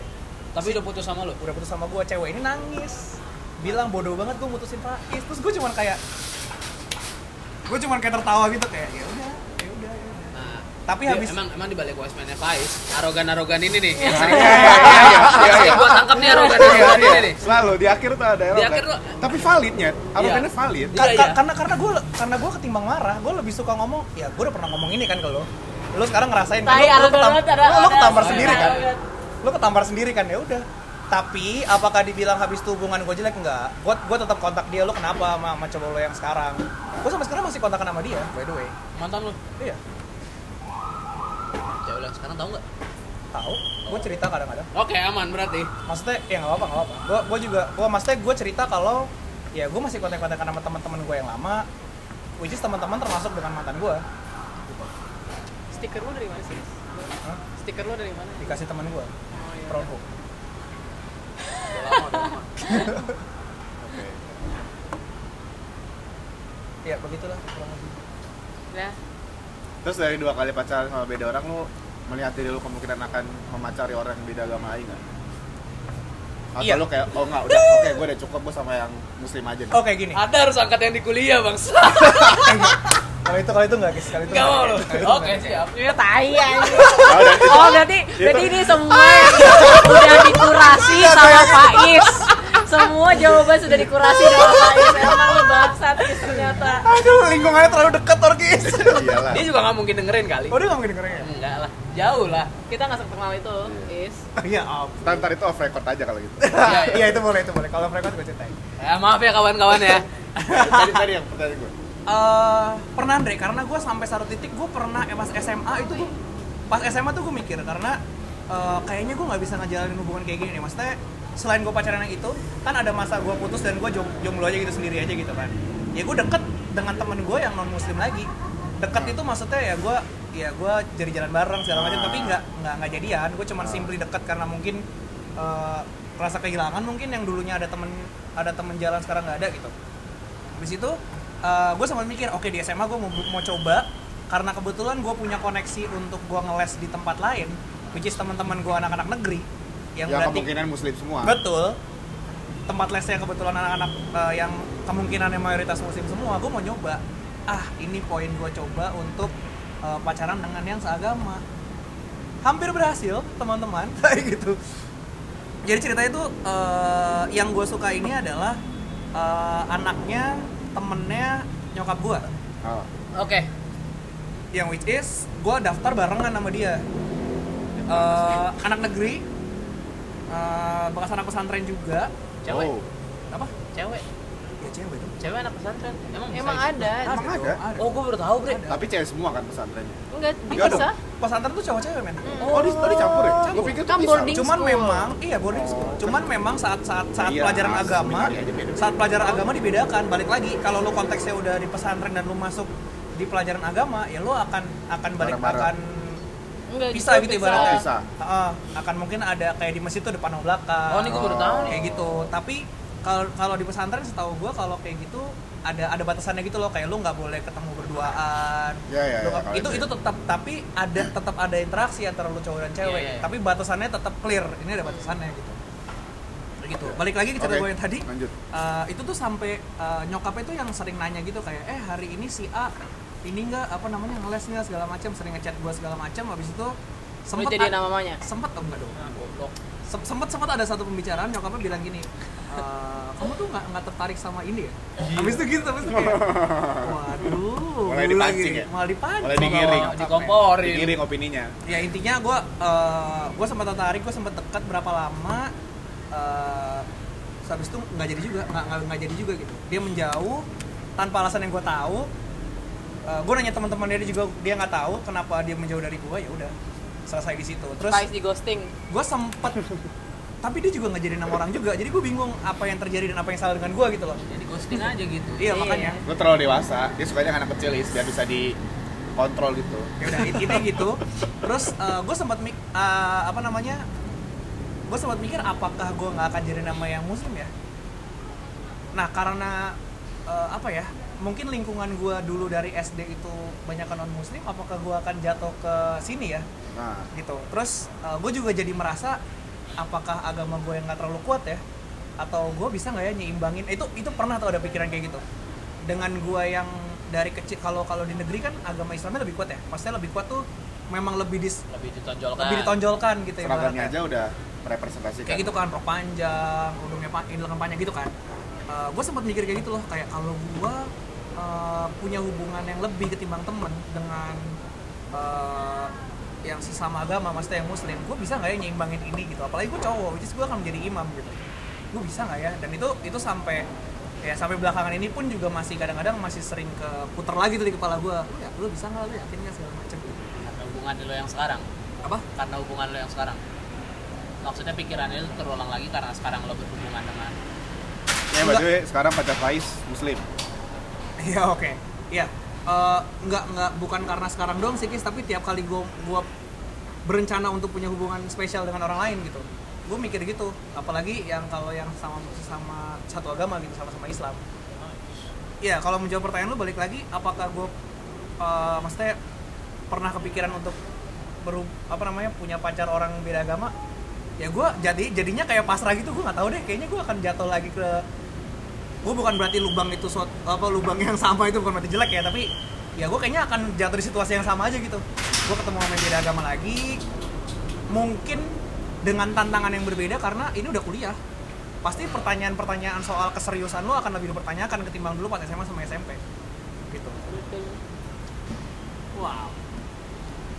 Tapi udah putus sama lu. udah putus sama gue cewek ini nangis. Bilang bodoh banget gue mutusin Faiz. Terus gue cuman kayak gue cuman kayak tertawa gitu kayak ya udah ya udah ya udah." Nah, tapi dia- habis emang emang di balik voicemailnya Faiz, arogan-arogan ini nih. Iya, Yang sering iya, iya, iya, iya, sering iya. gua tangkap nih arogan-arogan ini nih. Selalu di akhir tuh ada erogan. akhir tuh- Tapi validnya, arogannya Iya. valid. Iya, Ka- iya. ka- karena karena gue karena gue ketimbang marah gue lebih suka ngomong ya gue udah pernah ngomong ini kan ke lo lo sekarang ngerasain kan lo, lo, arogan ketam- lo- lo ketampar sendiri kan arogan. lo ketampar sendiri kan ya udah tapi apakah dibilang habis itu hubungan gue jelek enggak gue gue tetap kontak dia lo kenapa sama, sama cowok lo yang sekarang gue sampai sekarang masih kontakan sama dia by the way Mantan lu. iya Ya udah, sekarang tahu nggak? tahu gue cerita kadang-kadang Oke, aman berarti. maksudnya ya nggak apa nggak apa gue gue juga gue maksudnya gue cerita kalau ya gue masih kontak-kontakan sama teman-teman gue yang lama which is teman-teman termasuk dengan mantan gue Stiker lu dari mana sih? Hah? Stiker lu dari mana? dikasih teman gue Oh, iya. Provo Udah lama, udah lama. Oke. ya begitulah kurang lebih Udah. Terus dari dua kali pacaran sama beda orang lu melihat diri lu kemungkinan akan memacari orang yang beda agama lain nggak? Atau Iya. lu kayak, oh nggak, udah, oke gue udah cukup gue sama yang muslim aja nih. oh kayak gini Ada harus angkat yang di kuliah, Bang. kalau itu kalau itu nggak guys kalau itu Enggak mau lu. Oke, nggak. siap. Ya tai anjing. Udah, itu- Oh berarti berarti ini semua udah dikurasi sama Faiz. Semua jawaban sudah dikurasi sama Faiz. Emang ternyata. aduh lingkungannya terlalu dekat Orkis Iyalah. Dia juga nggak mungkin dengerin kali. oh dia nggak mungkin dengerin ya Enggak lah, jauh lah. Kita nggak terkenal itu, Is. iya om Ntar, ntar itu off record aja kalau gitu. Iya, iya. iya itu boleh itu boleh kalau mereka gue ceritain Ya, maaf ya kawan-kawan ya. tadi tadi yang pertanyaan gue. Eh, pernah Andre karena gue sampai satu titik gue pernah eh, pas SMA itu gue pas SMA tuh gue mikir karena eh, kayaknya gue nggak bisa ngejalanin hubungan kayak gini nih maksudnya selain gue pacaran yang itu kan ada masa gue putus dan gue jomblo aja gitu sendiri aja gitu kan. Ya gue deket dengan temen gue yang non muslim lagi. Deket itu maksudnya ya gue ya gue jadi jalan bareng segala macam tapi nggak nggak nggak jadian. Gue cuma simply deket karena mungkin eh, rasa kehilangan mungkin yang dulunya ada temen ada temen jalan sekarang nggak ada gitu. Habis itu gue sempat mikir, oke di SMA gue mau, mau coba karena kebetulan gue punya koneksi untuk gue ngeles di tempat lain, which is teman-teman gue anak-anak negeri yang, Yang berarti kemungkinan muslim semua. betul tempat lesnya kebetulan anak-anak eh, yang kemungkinannya mayoritas muslim semua, gue mau nyoba. Ah ini poin gue coba untuk eh, pacaran dengan yang seagama. Hampir berhasil teman-teman kayak gitu. Jadi ceritanya tuh eh, yang gue suka ini adalah eh, anaknya temennya nyokap gue Oh. Oke. yang which is gue daftar barengan sama dia Eh, anak negeri eh, bekas anak pesantren juga Cewek. Oh. apa Cewek. ya cewek dong Cewek anak pesantren. Emang bisa Emang ada. Emang ada? Oh, gue baru tahu, Bre. Tapi cewek semua kan pesantrennya. Enggak Enggak bisa. pesantren tuh cowok-cewek men Oh, di tadi campur ya? Campur. Gue pikir tuh Kan bisa. cuman school. memang iya boarding school cuman memang saat saat saat Iya, pelajaran agama aja beda-beda. saat pelajaran agama dibedakan balik lagi kalau lu konteksnya udah di pesantren dan lu masuk di pelajaran agama ya lu akan akan balik Bareng-bareng. akan Enggak bisa gitu ibaratnya. Oh, bisa. Heeh, akan mungkin ada kayak di masjid tuh depan sama belakang. Oh, ini gue baru tahu. Nih. kayak gitu. Tapi kalau kalau di pesantren setahu gua kalau kayak gitu ada ada batasannya gitu loh. Kayak lu nggak boleh ketemu berduaan. Ya, ya, Lu ya, itu itu itu tetap tapi ada tetap ada interaksi antara lu cowok dan cewek. Iya, iya, iya. tapi batasannya tetap clear. Ini ada batasannya gitu. Gitu. Balik lagi ke cerita Oke, gue yang tadi. Lanjut. Eh, itu tuh sampai eh, nyokapnya tuh yang sering nanya gitu kayak eh hari ini si A ini enggak apa namanya ngeles nggak segala macam sering ngechat gue segala macam habis itu Lu sempet jadi nama mamanya sempet oh enggak dong Nah, goblok. Sem- sempet sempet ada satu pembicaraan nyokapnya bilang gini "Eh, kamu tuh nggak nggak tertarik sama ini ya habis itu gitu habis itu kayak waduh Mulai dipancing ya? malah dipancing Mulai digiring. Dikomporin. Digiring opininya. ya intinya gue uh, gue sempat tertarik gue sempat dekat berapa lama uh, habis itu nggak jadi juga nggak nggak nggak jadi juga gitu dia menjauh tanpa alasan yang gue tahu uh, gue nanya teman-teman dia juga dia nggak tahu kenapa dia menjauh dari gue ya udah selesai di situ terus di ghosting gue sempet tapi dia juga nggak jadi nama orang juga jadi gue bingung apa yang terjadi dan apa yang salah dengan gue gitu loh Jadi ghosting aja gitu. iya Iya. makanya Lu terlalu dewasa, dia sukanya anak kecil is, biar bisa dikontrol gitu. ya udah intinya gitu terus gue sempat mik eh, apa namanya gue sempat mikir apakah gue nggak akan jadi nama yang muslim ya nah karena eh, apa ya mungkin lingkungan gue dulu dari SD itu banyak non muslim apakah gue akan jatuh ke sini ya? Nah, gitu. Terus gue juga jadi merasa apakah agama gue yang nggak terlalu kuat ya? Atau gue bisa nggak ya nyimbangin itu itu pernah tuh ada pikiran kayak gitu. Dengan gue yang dari kecil kalau kalau di negeri kan agama Islamnya lebih kuat ya? Pastinya lebih kuat tuh memang lebih dis Lebih ditonjolkan. lebih ditonjolkan gitu ya seragamnya aja udah merepresentasikan. kayak gitu kan rok panjang udungnya pa- panjang gitu kan gue sempat mikir kayak gitu loh kayak kalau gue punya hubungan yang lebih ketimbang temen dengan eh, yang sesama agama maksudnya yang muslim gue bisa nggak ya nyimbangin ini gitu? Apalagi gue cowok which is gue akan menjadi imam gitu. Gue bisa nggak ya? Dan itu itu sampai ya sampai belakangan ini pun juga masih kadang-kadang masih sering ke puter lagi tuh di kepala gue lu ya lu bisa nggak? Lu yakin nggak segala macam gitu? Karena hubungan lo yang sekarang. apa? Karena hubungan lo yang sekarang. Maksudnya pikirannya itu terulang lagi karena sekarang lo berhubungan dengan Ya, by the sekarang pacar Faiz muslim. Iya oke. Iya. Eh, nggak nggak bukan karena sekarang doang sih Kis, tapi tiap kali gue gua berencana untuk punya hubungan spesial dengan orang lain gitu. Gue mikir gitu, apalagi yang kalau yang sama sama satu agama gitu, sama-sama Islam. Iya, kalau menjawab pertanyaan lu balik lagi, apakah gue eh, maksudnya pernah kepikiran untuk beru apa namanya punya pacar orang beda agama? Ya gue jadi jadinya kayak pasrah gitu, gue nggak tahu deh. Kayaknya gue akan jatuh lagi ke gue bukan berarti lubang itu suat, apa lubang yang sama itu bukan berarti jelek ya tapi ya gue kayaknya akan jatuh di situasi yang sama aja gitu. Gue ketemu sama beda agama lagi mungkin dengan tantangan yang berbeda karena ini udah kuliah. Pasti pertanyaan-pertanyaan soal keseriusan lo akan lebih dipertanyakan ketimbang dulu pas SMA sama SMP gitu. Wow.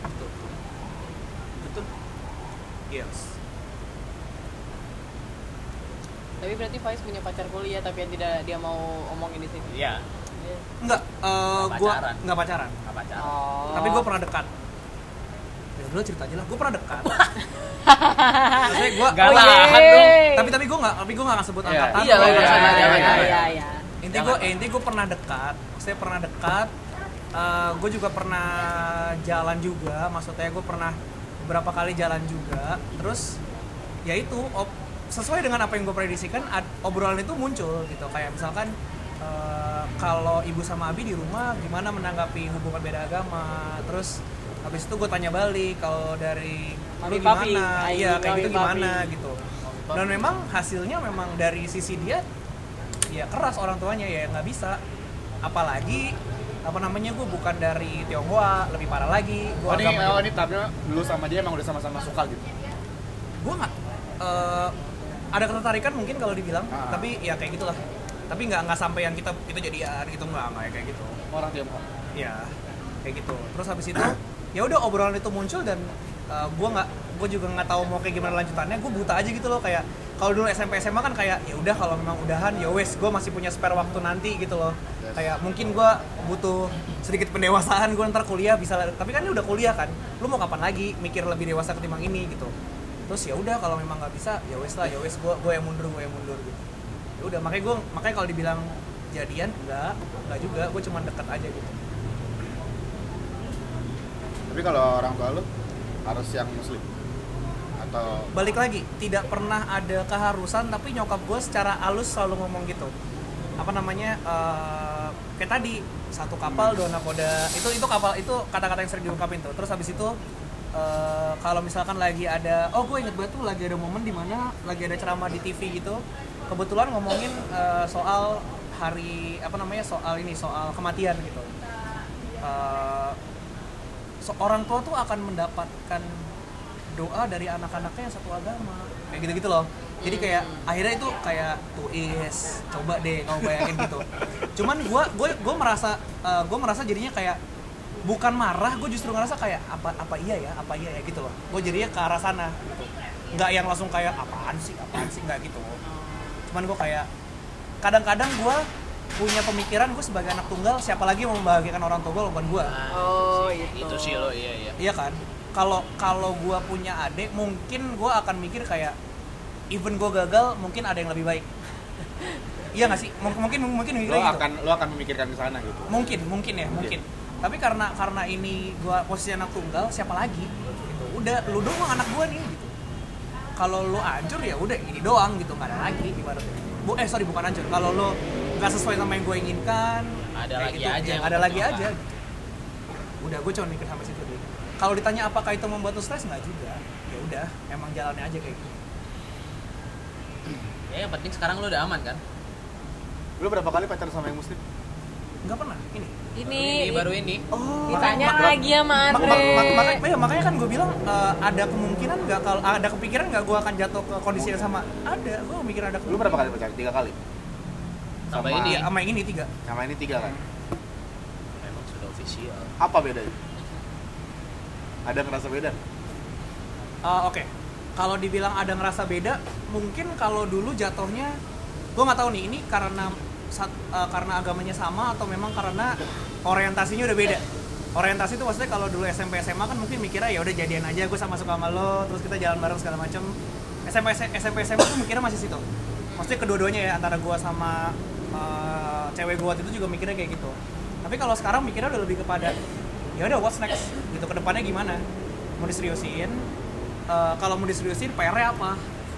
Betul. Betul. Yes tapi berarti Faiz punya pacar kuliah tapi yang tidak dia mau omongin di sini? Iya. enggak eh Nggak gue pacaran. nggak pacaran. Nggak pacaran. oh. Tapi gue pernah dekat. Ya udah cerita aja lah gue pernah dekat. Maksudnya gue Gak Oh, dong. tapi tapi gue nggak tapi gue nggak sebut Iya. angkatan. Iya, iya, iya, iya iya, iya iya. inti gue eh, inti gue pernah dekat. Saya pernah dekat. Gue juga pernah jalan juga. Maksudnya gue pernah beberapa kali jalan juga. Terus ya itu op- sesuai dengan apa yang gue prediksikan ad- obrolan itu muncul gitu. Kayak misalkan eh, kalau ibu sama abi di rumah gimana menanggapi hubungan beda agama? Terus habis itu gue tanya balik kalau dari Mami papi. gimana iya kayak gitu gimana papi. gitu. Dan memang hasilnya memang dari sisi dia ya keras orang tuanya ya nggak bisa. Apalagi apa namanya gue bukan dari Tionghoa lebih parah lagi gue Oh ini, agama oh ini dulu sama dia emang udah sama-sama suka gitu. gue nggak eh, ada ketertarikan mungkin kalau dibilang Ah. tapi ya kayak gitulah. Tapi nggak nggak sampai yang kita kita jadian gitu nggak nggak kayak gitu. Orang Tiongkok. ya kayak gitu. Terus habis itu ya udah obrolan itu muncul dan uh, gue nggak gue juga nggak tahu mau kayak gimana lanjutannya gue buta aja gitu loh. Kayak kalau dulu SMP SMA kan kayak ya udah kalau memang udahan ya wes gue masih punya spare waktu nanti gitu loh. Yes. kayak mungkin gue butuh sedikit pendewasaan gue ntar kuliah bisa tapi kan ini udah kuliah kan. Lu mau kapan lagi mikir lebih dewasa ketimbang ini gitu terus ya udah kalau memang nggak bisa ya wes lah ya wes gue gue yang mundur gue yang mundur gitu. Ya udah makanya gue makanya kalau dibilang jadian enggak enggak juga gue cuma deket aja gitu. Tapi kalau orang tua lu harus yang muslim? Atau balik lagi tidak pernah ada keharusan tapi nyokap gue secara halus selalu ngomong gitu. Apa namanya eh, kayak tadi satu kapal dua nakoda itu itu kapal itu kata-kata yang sering diungkapin tuh. Terus habis itu eh, kalau misalkan lagi ada oh gue inget banget tuh lagi ada momen di mana lagi ada ceramah di TV gitu. Kebetulan ngomongin eh, soal hari apa namanya soal ini soal kematian gitu. Eh, so- orang tua tuh akan mendapatkan doa dari anak-anaknya yang satu agama. Kayak gitu gitu loh. Jadi kayak akhirnya itu kayak tuis coba deh kamu bayangin gitu. Cuman gue gue gue merasa gue merasa jadinya kayak bukan marah gue justru ngerasa kayak apa apa iya ya apa iya ya gitu loh gue jadinya ke arah sana gitu nggak yang langsung kayak apaan sih apaan sih nggak gitu cuman gue kayak kadang-kadang gue punya pemikiran gue sebagai anak tunggal siapa lagi yang membahagiakan orang tua gue bukan gue Oh, itu sih- itu. itu sih lo iya iya Iya kan? Kalau kalau gue punya adik, mungkin gue akan mikir kayak even gue gagal, mungkin ada yang lebih baik. iya nggak sih? Mung- Mungkin mungkin lo mikirnya gitu. akan lo akan memikirkan ke sana gitu Mungkin, mungkin ya, mungkin. Tapi karena karena ini gue posisi anak tunggal, siapa lagi? Gitu. Udah, lu doang anak gue nih. Gitu. Kalau lu hancur ya udah ini doang gitu, nggak ada lagi ibaratnya. Bu, eh sorry bukan hancur. Kalau lu nggak sesuai sama yang gue inginkan, Ada lagi gitu, aja ya, ada lagi memperjuangkan. aja. Gitu. Udah, gue cuma mikir sampai situ deh. Kalau ditanya apakah itu membuat lu stres nggak juga. Ya udah, emang jalannya aja kayak gitu. ya yang penting sekarang lo udah aman kan lo berapa kali pacaran sama yang muslim Nggak pernah ini. Ini, ini baru ini. Oh, ditanya Mak- lagi sama Mak- mak- mak- makanya, ya, makanya kan gue bilang eh, ada kemungkinan nggak kalau ada kepikiran nggak gue akan jatuh ke kondisi yang sama? Ada gue mikir ada lo berapa kali pacaran tiga kali? Tambah Sama- ini. Iya, sama yang ini tiga. Sama ini tiga kan? Memang sudah official. Apa bedanya? Ada ngerasa beda? Eh, oke. Kalau dibilang ada ngerasa beda mungkin kalau dulu jatuhnya gue nggak tahu nih ini karena sat- eh, karena agamanya sama atau memang karena orientasinya udah beda? Orientasi itu maksudnya kalau dulu SMP SMA kan mungkin mikirnya ya udah jadian aja gue sama suka sama lo terus kita jalan bareng segala macam SMP SMP SMA tuh mikirnya masih situ. Maksudnya kedua-duanya ya antara gue sama eh, cewek gue itu juga mikirnya kayak gitu. Tapi kalau sekarang mikirnya udah lebih kepada ya udah what's next? Gitu ke depannya gimana? Mau diseriusin? Eh, kalau mau diseriusin PR-nya apa?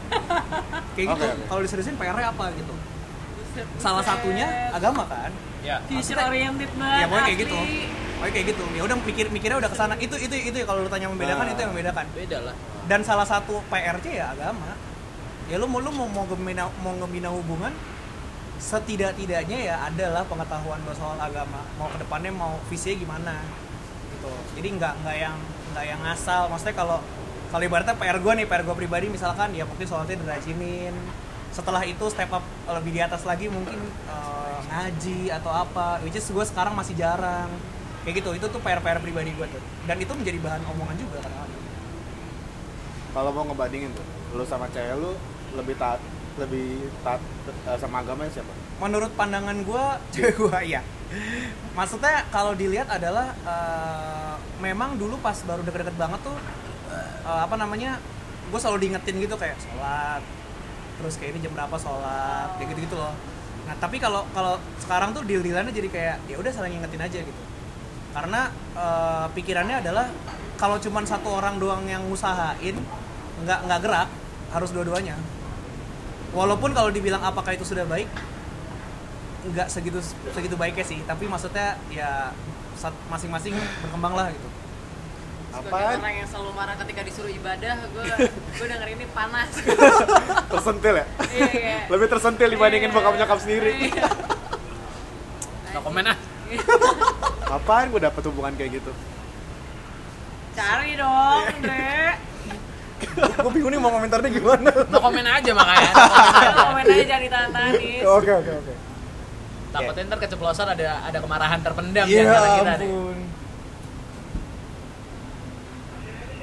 Kayak gitu. Oke. kalau diseriusin PR-nya apa? Gitu salah satunya agama kan? Ya future oriented banget. ya pokoknya kayak gitu. pokoknya kayak gitu. Ya udah mikir mikirnya udah ke sana. Itu itu itu ya kalau lu tanya membedakan Nah. itu yang membedakan. beda lah. Dan salah satu PRC ya agama. Ya lu mau lu mau mau membina mau ngebina hubungan setidak-tidaknya ya adalah pengetahuan lo soal agama. Mau ke depannya mau visinya gimana gitu. Jadi nggak nggak yang nggak yang ngasal maksudnya kalau kalau ibaratnya PR gue nih PR gue pribadi misalkan ya mungkin soalnya dirajinin setelah itu step up lebih di atas lagi mungkin eh, ngaji atau apa which is gue sekarang masih jarang. Kayak gitu itu tuh PR PR pribadi gue tuh. Dan itu menjadi bahan omongan juga kadang-kadang. Kalau mau ngebandingin tuh lu sama cewek lu lebih taat lebih taat eh, sama agamanya siapa? Menurut pandangan gue cewek gue iya. Maksudnya kalau dilihat adalah eh, memang dulu pas baru deket-deket banget tuh eh, apa namanya gue selalu diingetin gitu kayak sholat terus kayak ini jam berapa sholat kayak gitu gitu loh. Nah tapi kalau kalau sekarang tuh deal dealannya jadi kayak ya udah saling ingetin aja gitu. Karena eh, pikirannya adalah kalau cuman satu orang doang yang ngusahain nggak nggak gerak harus dua-duanya. Walaupun kalau dibilang apakah itu sudah baik nggak segitu segitu baiknya sih. Tapi maksudnya ya masing-masing berkembang lah gitu Sebagai Apaan? orang yang selalu marah ketika disuruh ibadah, gue gue denger ini panas. tersentil ya Iya, kayak- lebih tersentil dibandingin Iya. bokap nyokap sendiri Iya. no komen ah apaan gue dapet hubungan kayak gitu Cari dong, Dre. gue bingung nih mau komentarnya gimana no komen aja makanya Komen aja jangan ditahan-tahanin. oke oke oke takutnya ntar keceplosan ada ada kemarahan terpendam di Iya antara kita nih ampun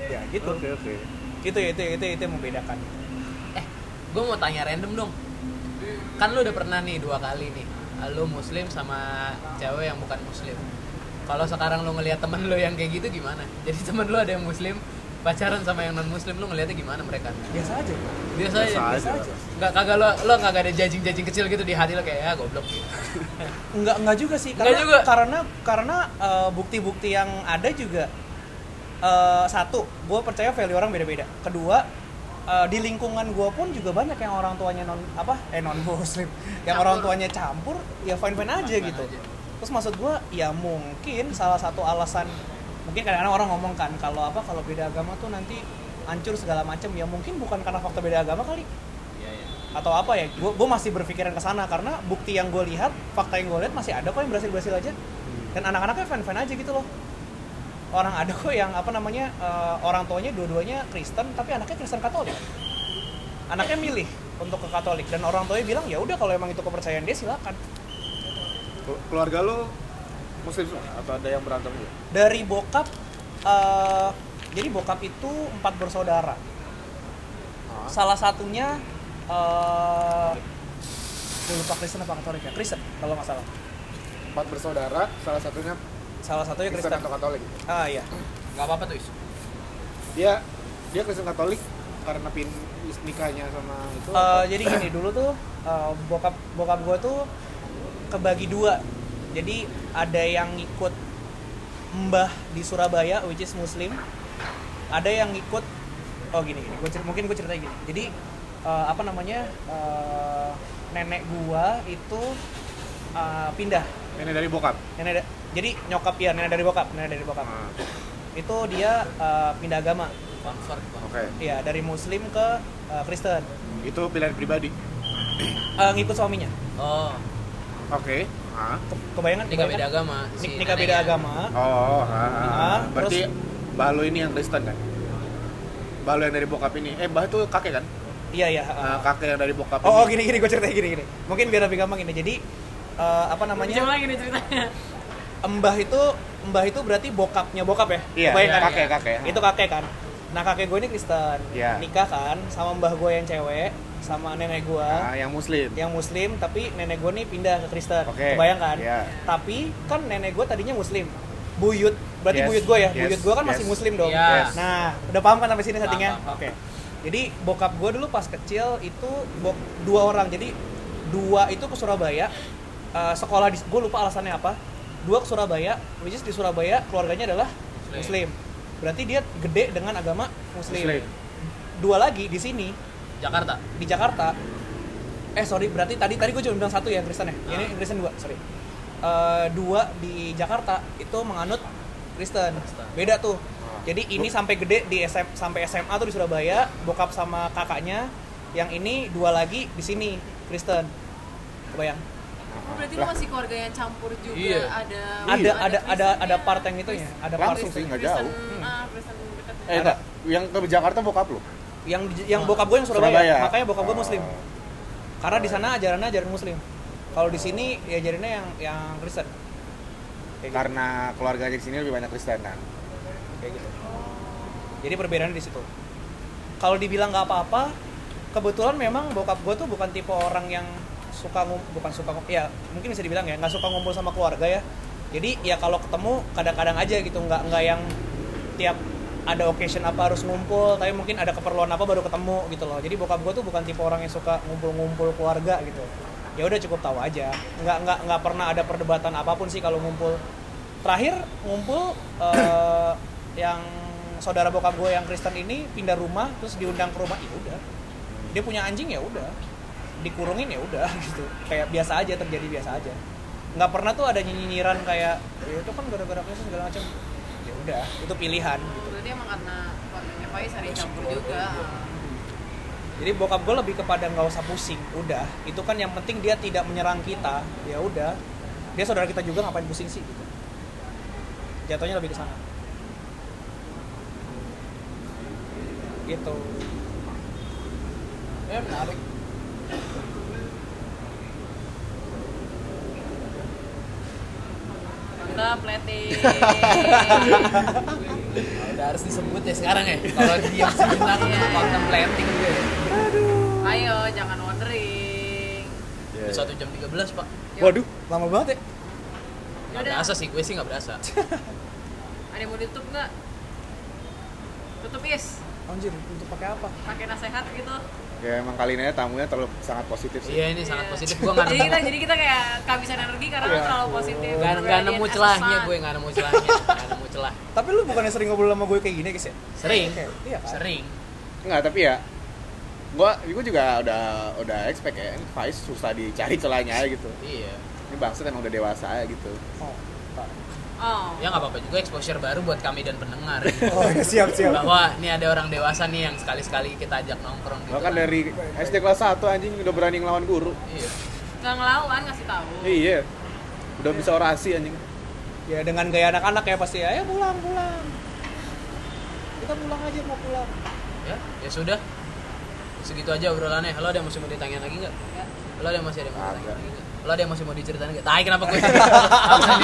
ya gitu oke oke. Itu ya itu itu itu yang membedakan. Eh gue mau tanya random dong. Kan lu udah pernah nih dua kali nih lu muslim sama cewek yang bukan muslim. Kalau sekarang lu ngelihat temen lu yang kayak gitu gimana? Jadi temen lu ada yang muslim pacaran sama yang non muslim lu ngeliatnya gimana mereka? Biasa aja. Biasa aja? Biasa aja. nggak kagak lo lo nggak ada jajing jajing kecil gitu di hati lo kayak ya goblok. Gitu Enggak enggak juga sih. Karena juga. karena karena eh, bukti-bukti yang ada juga eh, satu gue percaya value orang beda-beda. Kedua eh, di lingkungan gue pun juga banyak yang orang tuanya non apa eh non muslim yang Campur. orang tuanya campur ya fine fine aja gitu. aja. terus maksud gue ya mungkin salah satu alasan mungkin kadang-kadang orang ngomong kan kalau apa kalau beda agama tuh nanti hancur segala macam ya mungkin bukan karena faktor beda agama kali. Iya, iya. atau apa ya gue gue masih berpikiran ke sana karena bukti yang gue lihat fakta yang gue lihat masih ada kok yang berhasil berhasil aja dan anak-anaknya fan fan aja gitu loh orang ada kok yang apa namanya eh, orang tuanya dua-duanya Kristen tapi anaknya Kristen Katolik. Anaknya milih untuk ke Katolik. Dan orang tuanya bilang ya udah kalau emang itu kepercayaan dia silakan. Kel- Keluarga lo muslim semua atau ada yang berantem juga? dari bokap eh, jadi bokap itu empat bersaudara. Ah. salah satunya eh gue lupa Kristen apa Katolik ya? Kristen kalau nggak salah. Empat bersaudara, salah satunya salah satunya Kristen Kristen atau Katolik. ah iya Gak apa-apa tuh, Is. Dia dia Kristen Katolik karena pin nikahnya sama itu. Eh, atau- jadi gini dulu tuh eh, bokap bokap gue tuh kebagi dua jadi ada yang ngikut mbah di Surabaya which is Muslim ada yang ngikut oh gini gini gua cer- mungkin gue cerita gini jadi eh, apa namanya eh, nenek gua itu eh, pindah Ini dari bokap. nenek da- jadi nyokap ya nenek dari bokap nenek dari bokap Ah, itu dia eh, pindah agama. Oke. ya dari Muslim ke eh, Kristen Itu pilihan pribadi. Eh, ngikut suaminya Oh, Oke. Ah. Ke- kebayangan nikah beda agama. Nik- nikah beda agama Oh, ah, ah, Ah, ah. Berarti terus- Mbah lo ini yang Kristen kan? Mbah lo yang dari bokap ini. Eh, Mbah itu kakek kan? iya iya Ah, kakek yang dari bokap oh, oh ini. gini gini gue cerita gini gini mungkin biar lebih gampang ini jadi eh, apa Namanya namanya lagi nih ceritanya. embah itu embah itu berarti bokapnya bokap ya Iya, Kebayang kan? kakek, kakek. itu kakek kan nah kakek gue ini Kristen Iya. nikah kan sama mbah gue yang cewek sama nenek gue Ah, yang muslim. yang muslim tapi nenek gue nih pindah ke Kristen Oke. kebayang kan Iya. tapi kan nenek gue tadinya muslim buyut berarti Yes, buyut gue ya yes, buyut gue kan yes. masih muslim dong Iya. Yes. nah udah paham kan sampai sini settingnya oke jadi bokap gue dulu pas kecil itu bok, dua orang jadi dua itu ke Surabaya eh, sekolah di gue lupa alasannya apa. Dua ke Surabaya which is di Surabaya keluarganya adalah Muslim. muslim. Berarti dia gede dengan agama muslim, Muslim. dua lagi di sini. Jakarta. di Jakarta. Eh sorry berarti tadi tadi gue cuma bilang satu ya Kristen ya? Ah. ini Kristen dua sorry. Eh, dua di Jakarta itu menganut Kristen. Beda tuh. Ah. jadi ini sampai gede di SM, sampai SMA tuh di Surabaya bokap sama kakaknya. Yang ini dua lagi di sini Kristen. Kebayang berarti lu masih keluarga yang campur juga Iya. ada ada ada ada ada Kristennya, part yang itunya ada part Langsung sih, nggak jauh. ah, Kristen dekat. Eh, enggak. Yang ke Jakarta bokap lo? yang yang bokap gue yang Surabaya, Surabaya. makanya bokap gue Oh. Muslim karena di sana ajarannya ajaran Muslim kalau di sini ya ajarannya yang yang Kristen Kayak gitu. Karena keluarganya di sini lebih banyak Kristen kan. kayak gitu jadi perbedaannya di situ kalau dibilang nggak apa-apa kebetulan memang bokap gue tuh bukan tipe orang yang suka bukan suka ya mungkin bisa dibilang ya nggak suka ngumpul sama keluarga ya. Jadi ya kalau ketemu kadang-kadang aja gitu nggak nggak yang tiap ada occasion apa harus ngumpul tapi mungkin ada keperluan apa baru ketemu gitu loh. Jadi bokap gue tuh bukan tipe orang yang suka ngumpul-ngumpul keluarga gitu. Ya udah cukup tahu aja. Nggak nggak nggak pernah ada perdebatan apa pun sih kalau ngumpul. Terakhir ngumpul eh, yang saudara bokap gue yang Kristen ini pindah rumah terus diundang ke rumah ya udah. Dia punya anjing ya udah dikurungin ya udah gitu. Kayak biasa aja terjadi biasa aja. Nggak pernah tuh ada nyinyiran kayak ya itu kan gara-gara Kristen segala macam. Ya udah itu pilihan gitu. Berarti emang karena keluarganya Pais ada campur juga. jadi bokap gue lebih kepada nggak usah pusing udah. Itu kan yang penting dia tidak menyerang kita ya udah. Dia saudara kita juga ngapain pusing sih gitu. Jatuhnya lebih ke sana. Gitu. Ya menarik. Mantap, plating. Udah harus disebut ya sekarang ya. Kalau diam sejenak Iya, iya. contemplating juga ya. Ayo, jangan wondering. Iya, Udah satu jam 13 pak. Yuk. waduh lama banget ya Nggak Yaudah. berasa sih, gue sih nggak berasa. Ada yang mau ditutup nggak? Tutup is, anjir untuk pakai apa pakai nasehat gitu. Ya emang kali ini tamunya terlalu sangat positif sih. Iya ini sangat Iya. positif. Gue nggak jadi kita jadi kita kayak kehabisan energi karena lu terlalu positif. nggak Beranian nemu celahnya gue nggak nemu celahnya, nggak nemu celah. tapi lu bukannya sering ngobrol sama gue kayak gini guys ya Sering, Kayak, iya kan sering. Enggak, tapi ya gua gua juga udah udah expect ya ini Faiz susah dicari celahnya gitu Iya. ini bangsa emang udah dewasa ya gitu oh. Oh. Ya nggak apa-apa juga exposure baru buat kami dan pendengar. Oh, siap siap. Bahwa ini ada orang dewasa nih yang sekali-sekali kita ajak nongkrong gitu. Lo kan dari SD kelas 1 anjing udah berani ngelawan guru. Iya. Nggak ngelawan, ngasih tahu. Iya. Udah bisa orasi anjing. Ya dengan gaya anak-anak ya pasti ayo pulang pulang. Kita pulang aja mau pulang. Ya, ya sudah. Segitu aja obrolannya. Halo ada yang masih mau ditanya lagi nggak? Ya. Lo ada yang masih ada yang mau ditanya Kagak. lagi? Lo ada yang masih mau diceritain nggak? Tai kenapa gue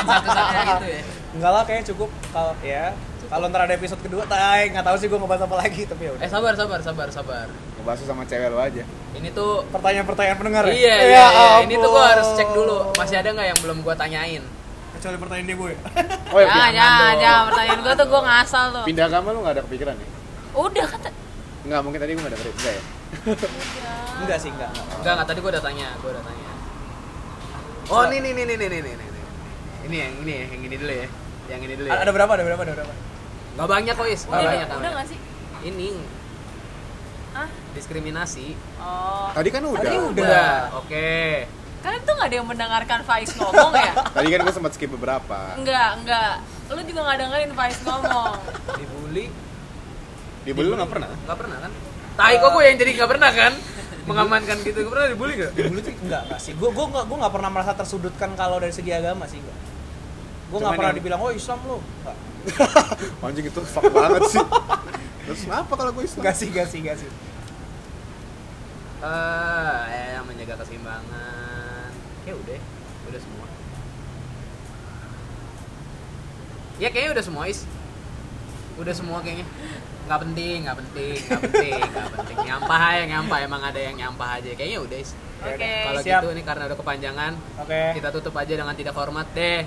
satu-satu gitu ya? Enggak lah kayaknya cukup kalau ya. Kalau ntar ada episode kedua, tai nggak tahu sih gue ngebahas apa lagi tapi ya udah. Eh sabar sabar sabar sabar. Ngebahas sama cewek lo aja. Ini tuh Pertanyaan-pertanyaan pendengar ya? Iya, Ya iya, iya. Ini tuh gue harus cek dulu. Masih ada nggak yang belum gue tanyain? Kecuali pertanyaan dia gue. Oh ya, Ya, ya, ya, pertanyaan gue tuh gue ngasal tuh. pindah agama lu gak ada kepikiran ya? Udah kata. Enggak, mungkin tadi gue gak dengerin. Enggak ya? Udah. enggak sih, enggak. enggak. Enggak, enggak tadi gue udah tanya, gue udah tanya. Oh, nih nih nih nih nih nih nih. nih. Ini yang ini ya, yang ini dulu ya. Yang ini dulu ya. Ada berapa? Ada berapa? Ada berapa? Gak banyak kok, Is. Gak Udah, banyak. udah nggak sih? Ini Ah, diskriminasi. oh. Tadi kan udah. Tadi udah. Udah. Oke. Kan itu nggak ada yang mendengarkan Faiz ngomong ya? Tadi kan gue sempat skip beberapa. Enggak, enggak. Lu juga nggak dengerin Faiz ngomong. Dibully Dibully lu gak pernah? Gak pernah kan? Tai kok gue yang jadi gak pernah kan? Mengamankan gitu. Gak pernah dibully gak? Dulu sih enggak, enggak sih. Gue gue enggak gue enggak pernah merasa tersudutkan kalau dari segi agama sih enggak. Gue enggak Cuman pernah yang- dibilang, "Oh, Islam lu." Enggak. Anjing itu fuck banget sih. Terus kenapa kalau gue Islam? Enggak sih, enggak sih, enggak sih. Eh, ya, menjaga keseimbangan. Ya udah, udah semua. Ya kayaknya udah semua is. Udah semua kayaknya. Nggak penting, nggak penting, nggak penting, nggak penting. Nyampah aja, nyampah. Emang ada yang nyampah aja. Kayaknya udah. Oke. Kalau Siap. gitu ini karena udah kepanjangan, Oke. kita tutup aja dengan tidak hormat deh.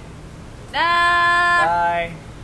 Dah. Bye.